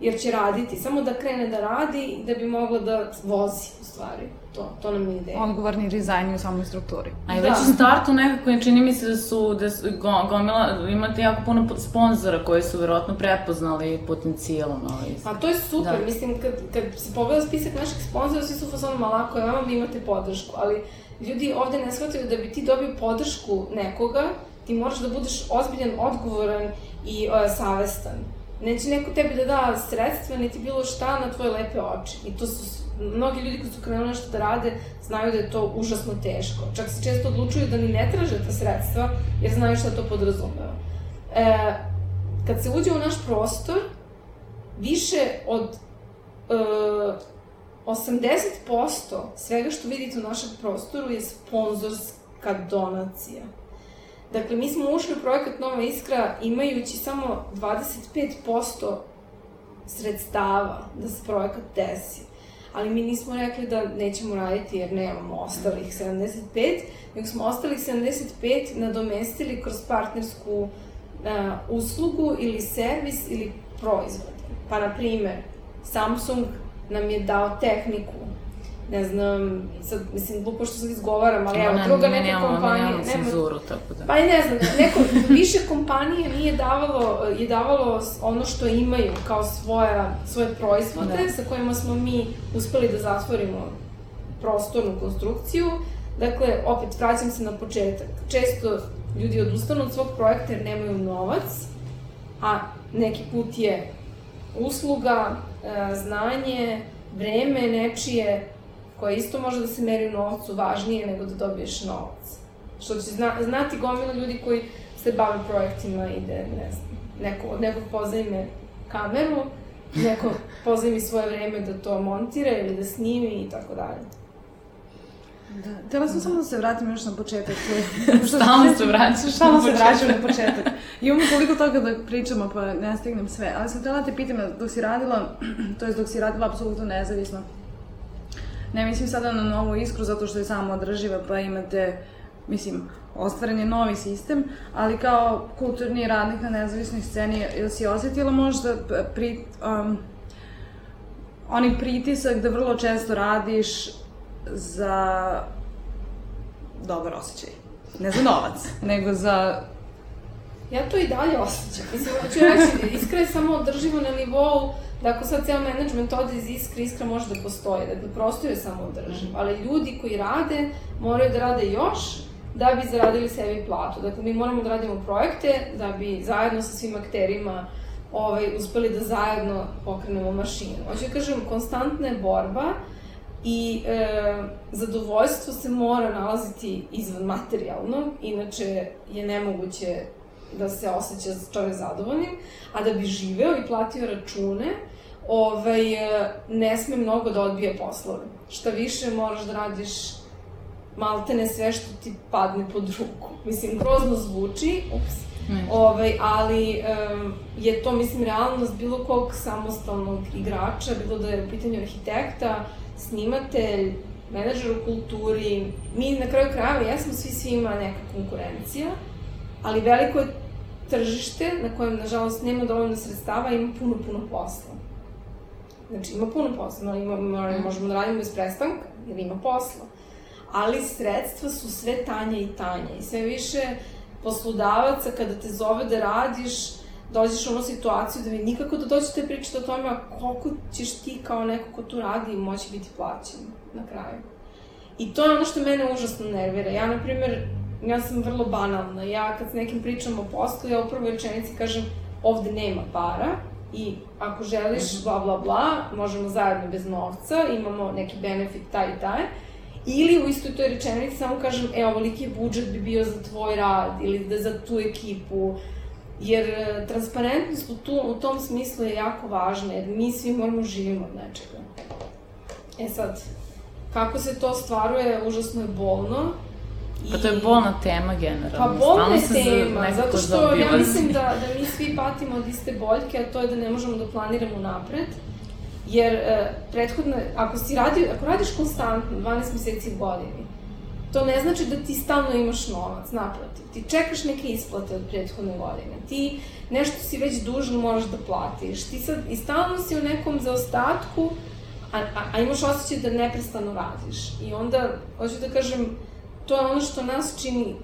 jer će raditi, samo da krene da radi da bi mogla da vozi, u stvari. To, to nam je ideja. Odgovorni dizajn u samoj strukturi. A i već da. u startu nekako čini mi se da su, da su gomila, imate jako puno sponzora koji su verovatno prepoznali potencijalom ovaj. A to je super, da. mislim, kad, kad se pogleda spisak naših sponzora, svi su fazonu malako, ja vam vi imate podršku, ali ljudi ovde ne shvataju da bi ti dobio podršku nekoga, ti moraš da budeš ozbiljan, odgovoran i uh, savestan. Neće neko tebi da da sredstva, niti bilo šta na tvoje lepe oči. I to su, mnogi ljudi koji su krenuli nešto da rade, znaju da je to užasno teško. Čak se često odlučuju da ni ne traže ta sredstva, jer znaju šta to podrazumeva. E, kad se uđe u naš prostor, više od e, 80% svega što vidite u našem prostoru je sponzorska donacija. Dakle, mi smo ušli u projekat Nova Iskra imajući samo 25% sredstava da se projekat desi. Ali mi nismo rekli da nećemo raditi jer nemamo ostalih 75, nego smo ostalih 75 nadomestili kroz partnersku uh, uslugu ili servis ili proizvod. Pa, na primer, Samsung nam je dao tehniku, ne znam, sad, mislim, glupo što sad izgovaram, ali evo, druga neka ne, kompanija... Nemamo cenzuru, tako da. Pa ne znam, neko, više kompanije nije davalo, je davalo ono što imaju kao svoja, svoje proizvode da. sa kojima smo mi uspeli da zatvorimo prostornu konstrukciju. Dakle, opet, vraćam se na početak. Često ljudi odustanu od svog projekta jer nemaju novac, a neki put je usluga, e, znanje, vreme nečije koje isto može da se meri u novcu važnije nego da dobiješ novac. Što će zna, znati gomila ljudi koji se bave projektima i da, ne znam, neko, od nekog pozajme kameru, neko pozajmi svoje vreme da to montira ili da snimi i tako dalje. Da, htela sam samo da se vratim još na početak. Stalno se vraćaš Stalno se vraćam na početak. Imamo koliko toga da pričamo, pa ne stignem sve. Ali sam htela da te pitam, dok si radila, to je dok si radila apsolutno nezavisno, ne mislim sada na novu iskru zato što je samo održiva, pa imate, mislim, ostvaren je novi sistem, ali kao kulturni radnik na nezavisnoj sceni, ili si osetila možda pri, um, onaj pritisak da vrlo često radiš za dobar osjećaj. Ne za novac, nego za... Ja to i dalje osjećam. Mislim, hoću reći, iskra je samo održivo na nivou da ako sad ceo management ode iz iskra, iskra može da postoji, dakle prostor je samo održiv, ali ljudi koji rade moraju da rade još da bi zaradili sebi platu. Dakle, mi moramo da radimo projekte da bi zajedno sa svim akterima ovaj, uspeli da zajedno pokrenemo mašinu. Hoću da kažem, konstantna je borba i e, zadovoljstvo se mora nalaziti izvan materijalnog, inače je nemoguće da se osjeća čovek zadovoljnim, a da bi živeo i platio račune, ovaj, ne sme mnogo da odbije poslove. Šta više, moraš da radiš maltene sve što ti padne pod ruku. Mislim, grozno zvuči, ups, ovaj, ali um, je to, mislim, realnost bilo kog samostalnog igrača, bilo da je u pitanju arhitekta, snimatelj, menadžer u kulturi, mi na kraju krajeva jesmo svi svima neka konkurencija, ali veliko je tržište na kojem, nažalost, nema dovoljno sredstava i ima puno, puno posla. Znači, ima puno posla, ima, mm. možemo da radimo bez prestanka, jer ima posla. Ali sredstva su sve tanje i tanje i sve više poslodavaca kada te zove da radiš, dođeš u onu situaciju da vi nikako da dođete pričati o tome koliko ćeš ti kao neko ko tu radi moći biti plaćen na kraju. I to je ono što mene užasno nervira. Ja, na primer, ja sam vrlo banalna. Ja kad s nekim pričam o poslu, ja u prvoj rečenici kažem ovde nema para, i ako želiš mhm. bla bla bla, možemo zajedno bez novca, imamo neki benefit taj i taj, ili u istoj toj rečenici samo kažem, e, ovoliki budžet bi bio za tvoj rad, ili da za tu ekipu, jer e, transparentnost u, tu, u tom smislu je jako važna, jer mi svi moramo živimo od nečega. E sad, kako se to stvaruje, užasno je bolno, I... Pa to je bolna tema generalno. Pa bolna je tema, zato što ja mislim da, da mi svi patimo od iste boljke, a to je da ne možemo da planiramo napred. Jer e, prethodno, ako, si radi, ako radiš konstantno 12 meseci u godini, to ne znači da ti stalno imaš novac, naprotiv. Ti čekaš neke isplate od prethodne godine. Ti nešto si već dužan, moraš da platiš. Ti sad, i stalno si u nekom zaostatku, a, a, a imaš osjećaj da neprestano radiš. I onda, hoću da kažem, to je ono što nas čini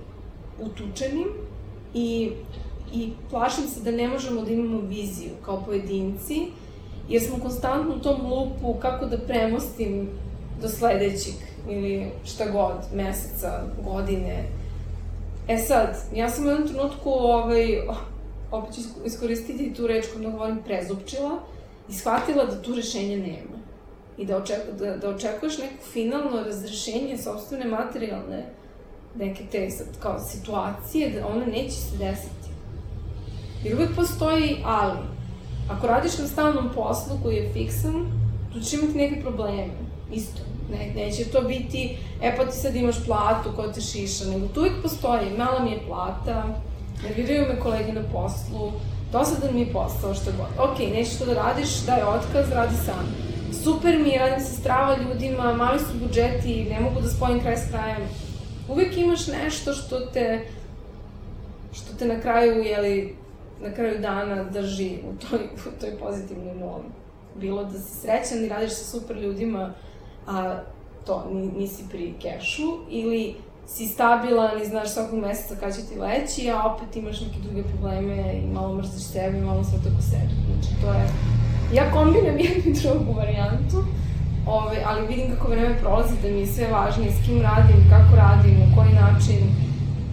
utučenim i, i plašim se da ne možemo da imamo viziju kao pojedinci, jer smo konstantno u tom lupu kako da premostim do sledećeg ili šta god, meseca, godine. E sad, ja sam u jednom trenutku, ovaj, opet ću iskoristiti tu reč kod da govorim prezupčila i shvatila da tu rešenja nema. I da, oček, da, da očekuješ neko finalno razrešenje sobstvene materijalne neke te sad, kao situacije, da ona neće se desiti. Jer uvek postoji ali. Ako radiš na stalnom poslu koji je fiksan, tu će imati neke probleme. Isto. Ne, neće to biti, e pa ti sad imaš platu koja te šiša, nego tu uvijek postoji, mala mi je plata, nerviraju me kolege na poslu, dosadan mi je posao, što god. Ok, nećeš to da radiš, daj otkaz, radi sam. Super mi je, radim se strava ljudima, mali su budžeti, ne mogu da spojim kraj s krajem. Uvijek imaš nešto što te, što te na kraju, jeli, na kraju dana drži u toj, u toj pozitivnoj noli. Bilo da si srećan i radiš sa super ljudima, a to nisi pri kešu, ili si stabilan i znaš svakog meseca kada će ti leći, a opet imaš neke druge probleme i malo mrziš sebe i malo sve tako sebe. Znači, to je... Ja kombinujem jednu i drugu varijantu, ove, ali vidim kako vreme prolazi, da mi je sve važnije s kim radim, kako radim, na koji način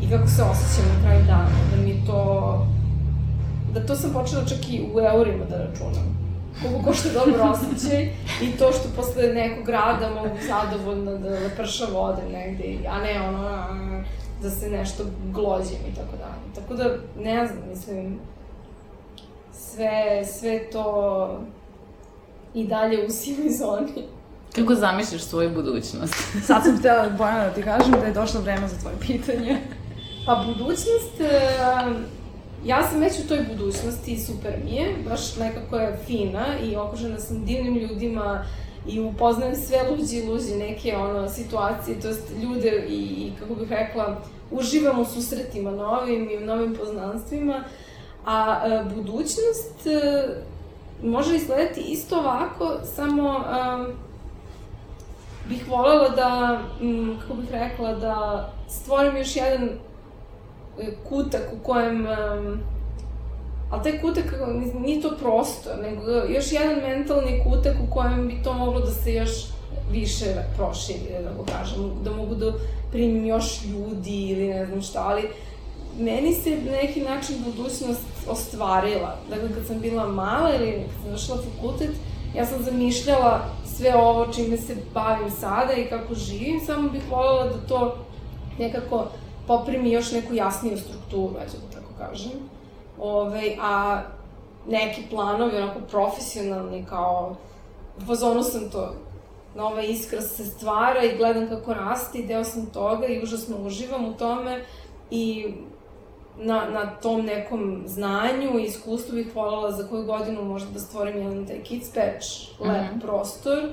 i kako se osjećam na kraju dana. Da mi to... Da to sam počela čak i u eurima da računam koliko košta dobro osjećaj i to što posle nekog rada mogu zadovoljno da prša vode negde, a ne ono da se nešto glođim i tako dalje. Tako da, ne znam, mislim, sve, sve to i dalje u sivoj zoni. Kako zamišljaš svoju budućnost? Sad sam htjela, Bojana, da ti kažem da je došlo vreme za tvoje pitanje. Pa budućnost, ja sam već u toj budućnosti i super mi je, baš nekako je fina i okružena sam divnim ljudima i upoznajem sve luđi i luđi neke ono, situacije, to jest ljude i, i kako bih rekla, uživam u susretima novim i u novim poznanstvima, a e, budućnost e, može izgledati isto ovako, samo e, bih volela da, m, kako bih rekla, da stvorim još jedan kutak u kojem... Um, ali taj kutak nije to prosto, nego još jedan mentalni kutak u kojem bi to moglo da se još više proširi, da mogu kažem, da mogu da primim još ljudi ili ne znam šta, ali meni se neki način budućnost ostvarila. Dakle, kad sam bila mala ili kad sam došla fakultet, ja sam zamišljala sve ovo čime se bavim sada i kako živim, samo bih voljela da to nekako poprimi još neku jasniju strukturu, ajde da tako kažem. Ove, a neki planovi, onako profesionalni, kao u fazonu sam to, nova iskra se stvara i gledam kako raste i deo sam toga i užasno uživam u tome i na, na tom nekom znanju i iskustvu bih voljela za koju godinu možda da stvorim jedan taj kids patch, lep mm -hmm. prostor,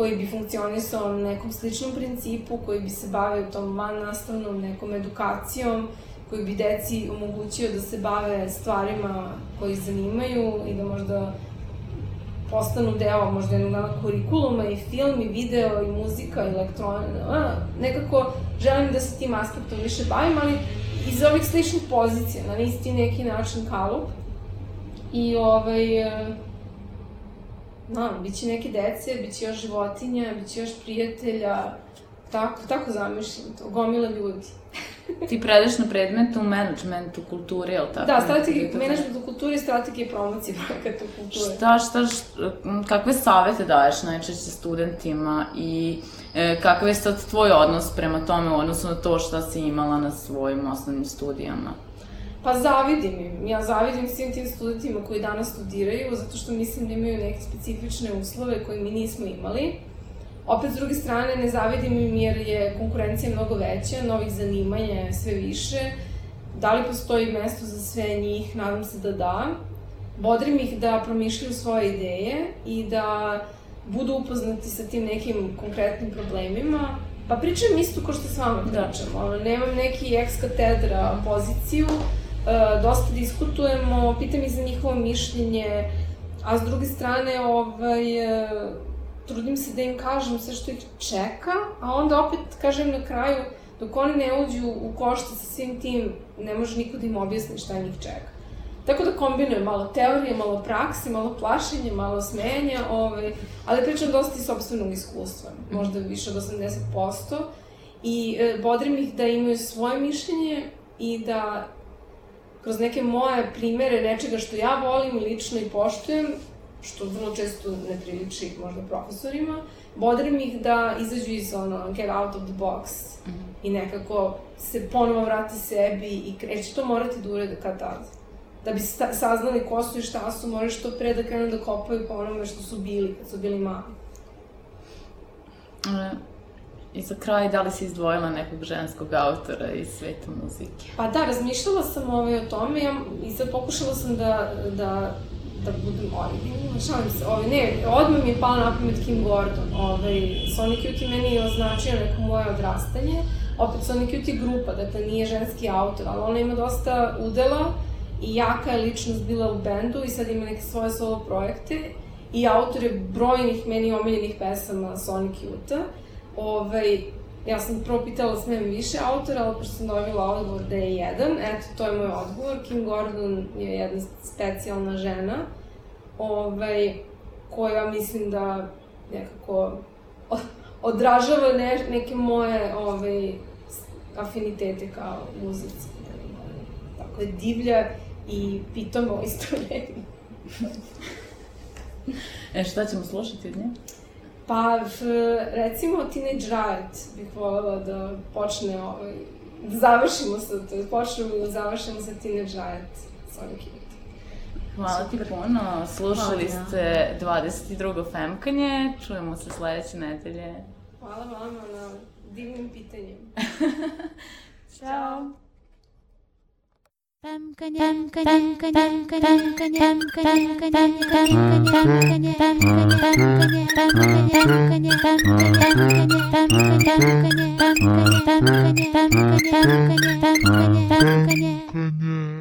koji bi funkcionisao na nekom sličnom principu, koji bi se bavio tom van nastavnom nekom edukacijom, koji bi deci omogućio da se bave stvarima koji zanimaju i da možda postanu deo možda jednog dana kurikuluma i film i video i muzika i elektronika. Nekako želim da se tim aspektom više bavim, ali iz ovih sličnih pozicija, na isti neki način kalup. I ovaj, no, bit će neke dece, bit će još životinja, bit će još prijatelja, tako, tako zamišljam to, gomila ljudi. Ti predaš na predmetu managementu kulture, je li tako? Da, strategije, management u kulturi i strategije promocije projekata u kulturi. Šta, šta, šta, kakve savete daješ najčešće studentima i e, kakav je sad tvoj odnos prema tome u odnosu na to šta si imala na svojim osnovnim studijama? Pa zavidim im. Ja zavidim svim tim studentima koji danas studiraju, zato što mislim da imaju neke specifične uslove koje mi nismo imali. Opet, s druge strane, ne zavidim im jer je konkurencija mnogo veća, novih zanimanja je sve više. Da li postoji mesto za sve njih? Nadam se da da. Bodrim ih da promišljaju svoje ideje i da budu upoznati sa tim nekim konkretnim problemima. Pa pričam isto ko što s vama da. pričam. Da. Ono, nemam neki ex katedra poziciju, dosta diskutujemo, pitam ih za njihovo mišljenje, a s druge strane, ovaj, e, trudim se da im kažem sve što ih čeka, a onda opet kažem na kraju, dok oni ne uđu u košte sa svim tim, ne može niko da im objasni šta njih čeka. Tako da kombinujem malo teorije, malo prakse, malo plašenje, malo smenja, ovaj, ali pričam dosta iz sobstvenog iskustva, možda više od 80%. I e, bodrim ih da imaju svoje mišljenje i da kroz neke moje primere nečega što ja volim lično i poštujem, što vrlo često ne priliči možda profesorima, bodrim ih da izađu iz ono, get out of the box mm -hmm. i nekako se ponovo vrati sebi i kreće to morati da urede kad tad. Da bi saznali ko su i šta su, moraju što pre da krenu da kopaju po onome što su bili kad su bili mali. E, I za kraj, da li si izdvojila nekog ženskog autora iz sveta muzike? Pa da, razmišljala sam ovaj o tome ja, i sad pokušala sam da, da da budem originalna, šalim se, ovaj, ne, odmah mi je pala na pamet Kim Gordon, ovaj, Sonic Youth meni je označio neko moje odrastanje, opet Sonic Youth grupa, dakle nije ženski autor, ali ona ima dosta udela i jaka je ličnost bila u bendu i sad ima neke svoje solo projekte i autor je brojnih meni omiljenih pesama Sonic Youth-a. Ovaj, ja sam prvo pitala smem više autora, ali pošto sam dobila odgovor da je jedan, eto, to je moj odgovor. Kim Gordon je jedna specijalna žena, ovaj, koja mislim da nekako odražava ne, neke moje ovaj, afinitete kao muzici. Tako je divlja i pitamo isto vreme. e, šta ćemo slušati od nje? Pa, recimo Teenage Riot bih voljela da počne ovaj, da završimo sa, je počnemo da završimo sa Teenage Riot Sonic Youth. Hvala Super. ti puno, slušali Hvala, ste 22. Femkanje, čujemo se sledeće nedelje. Hvala vama na divnim pitanjima. Ćao. Yeah.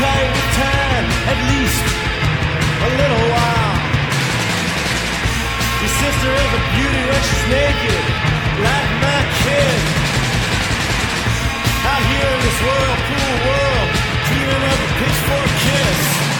time time, at least a little while. Your sister is a beauty when she's naked, like my kid. Out here in this world, cruel world, dreaming of a pitchfork kiss.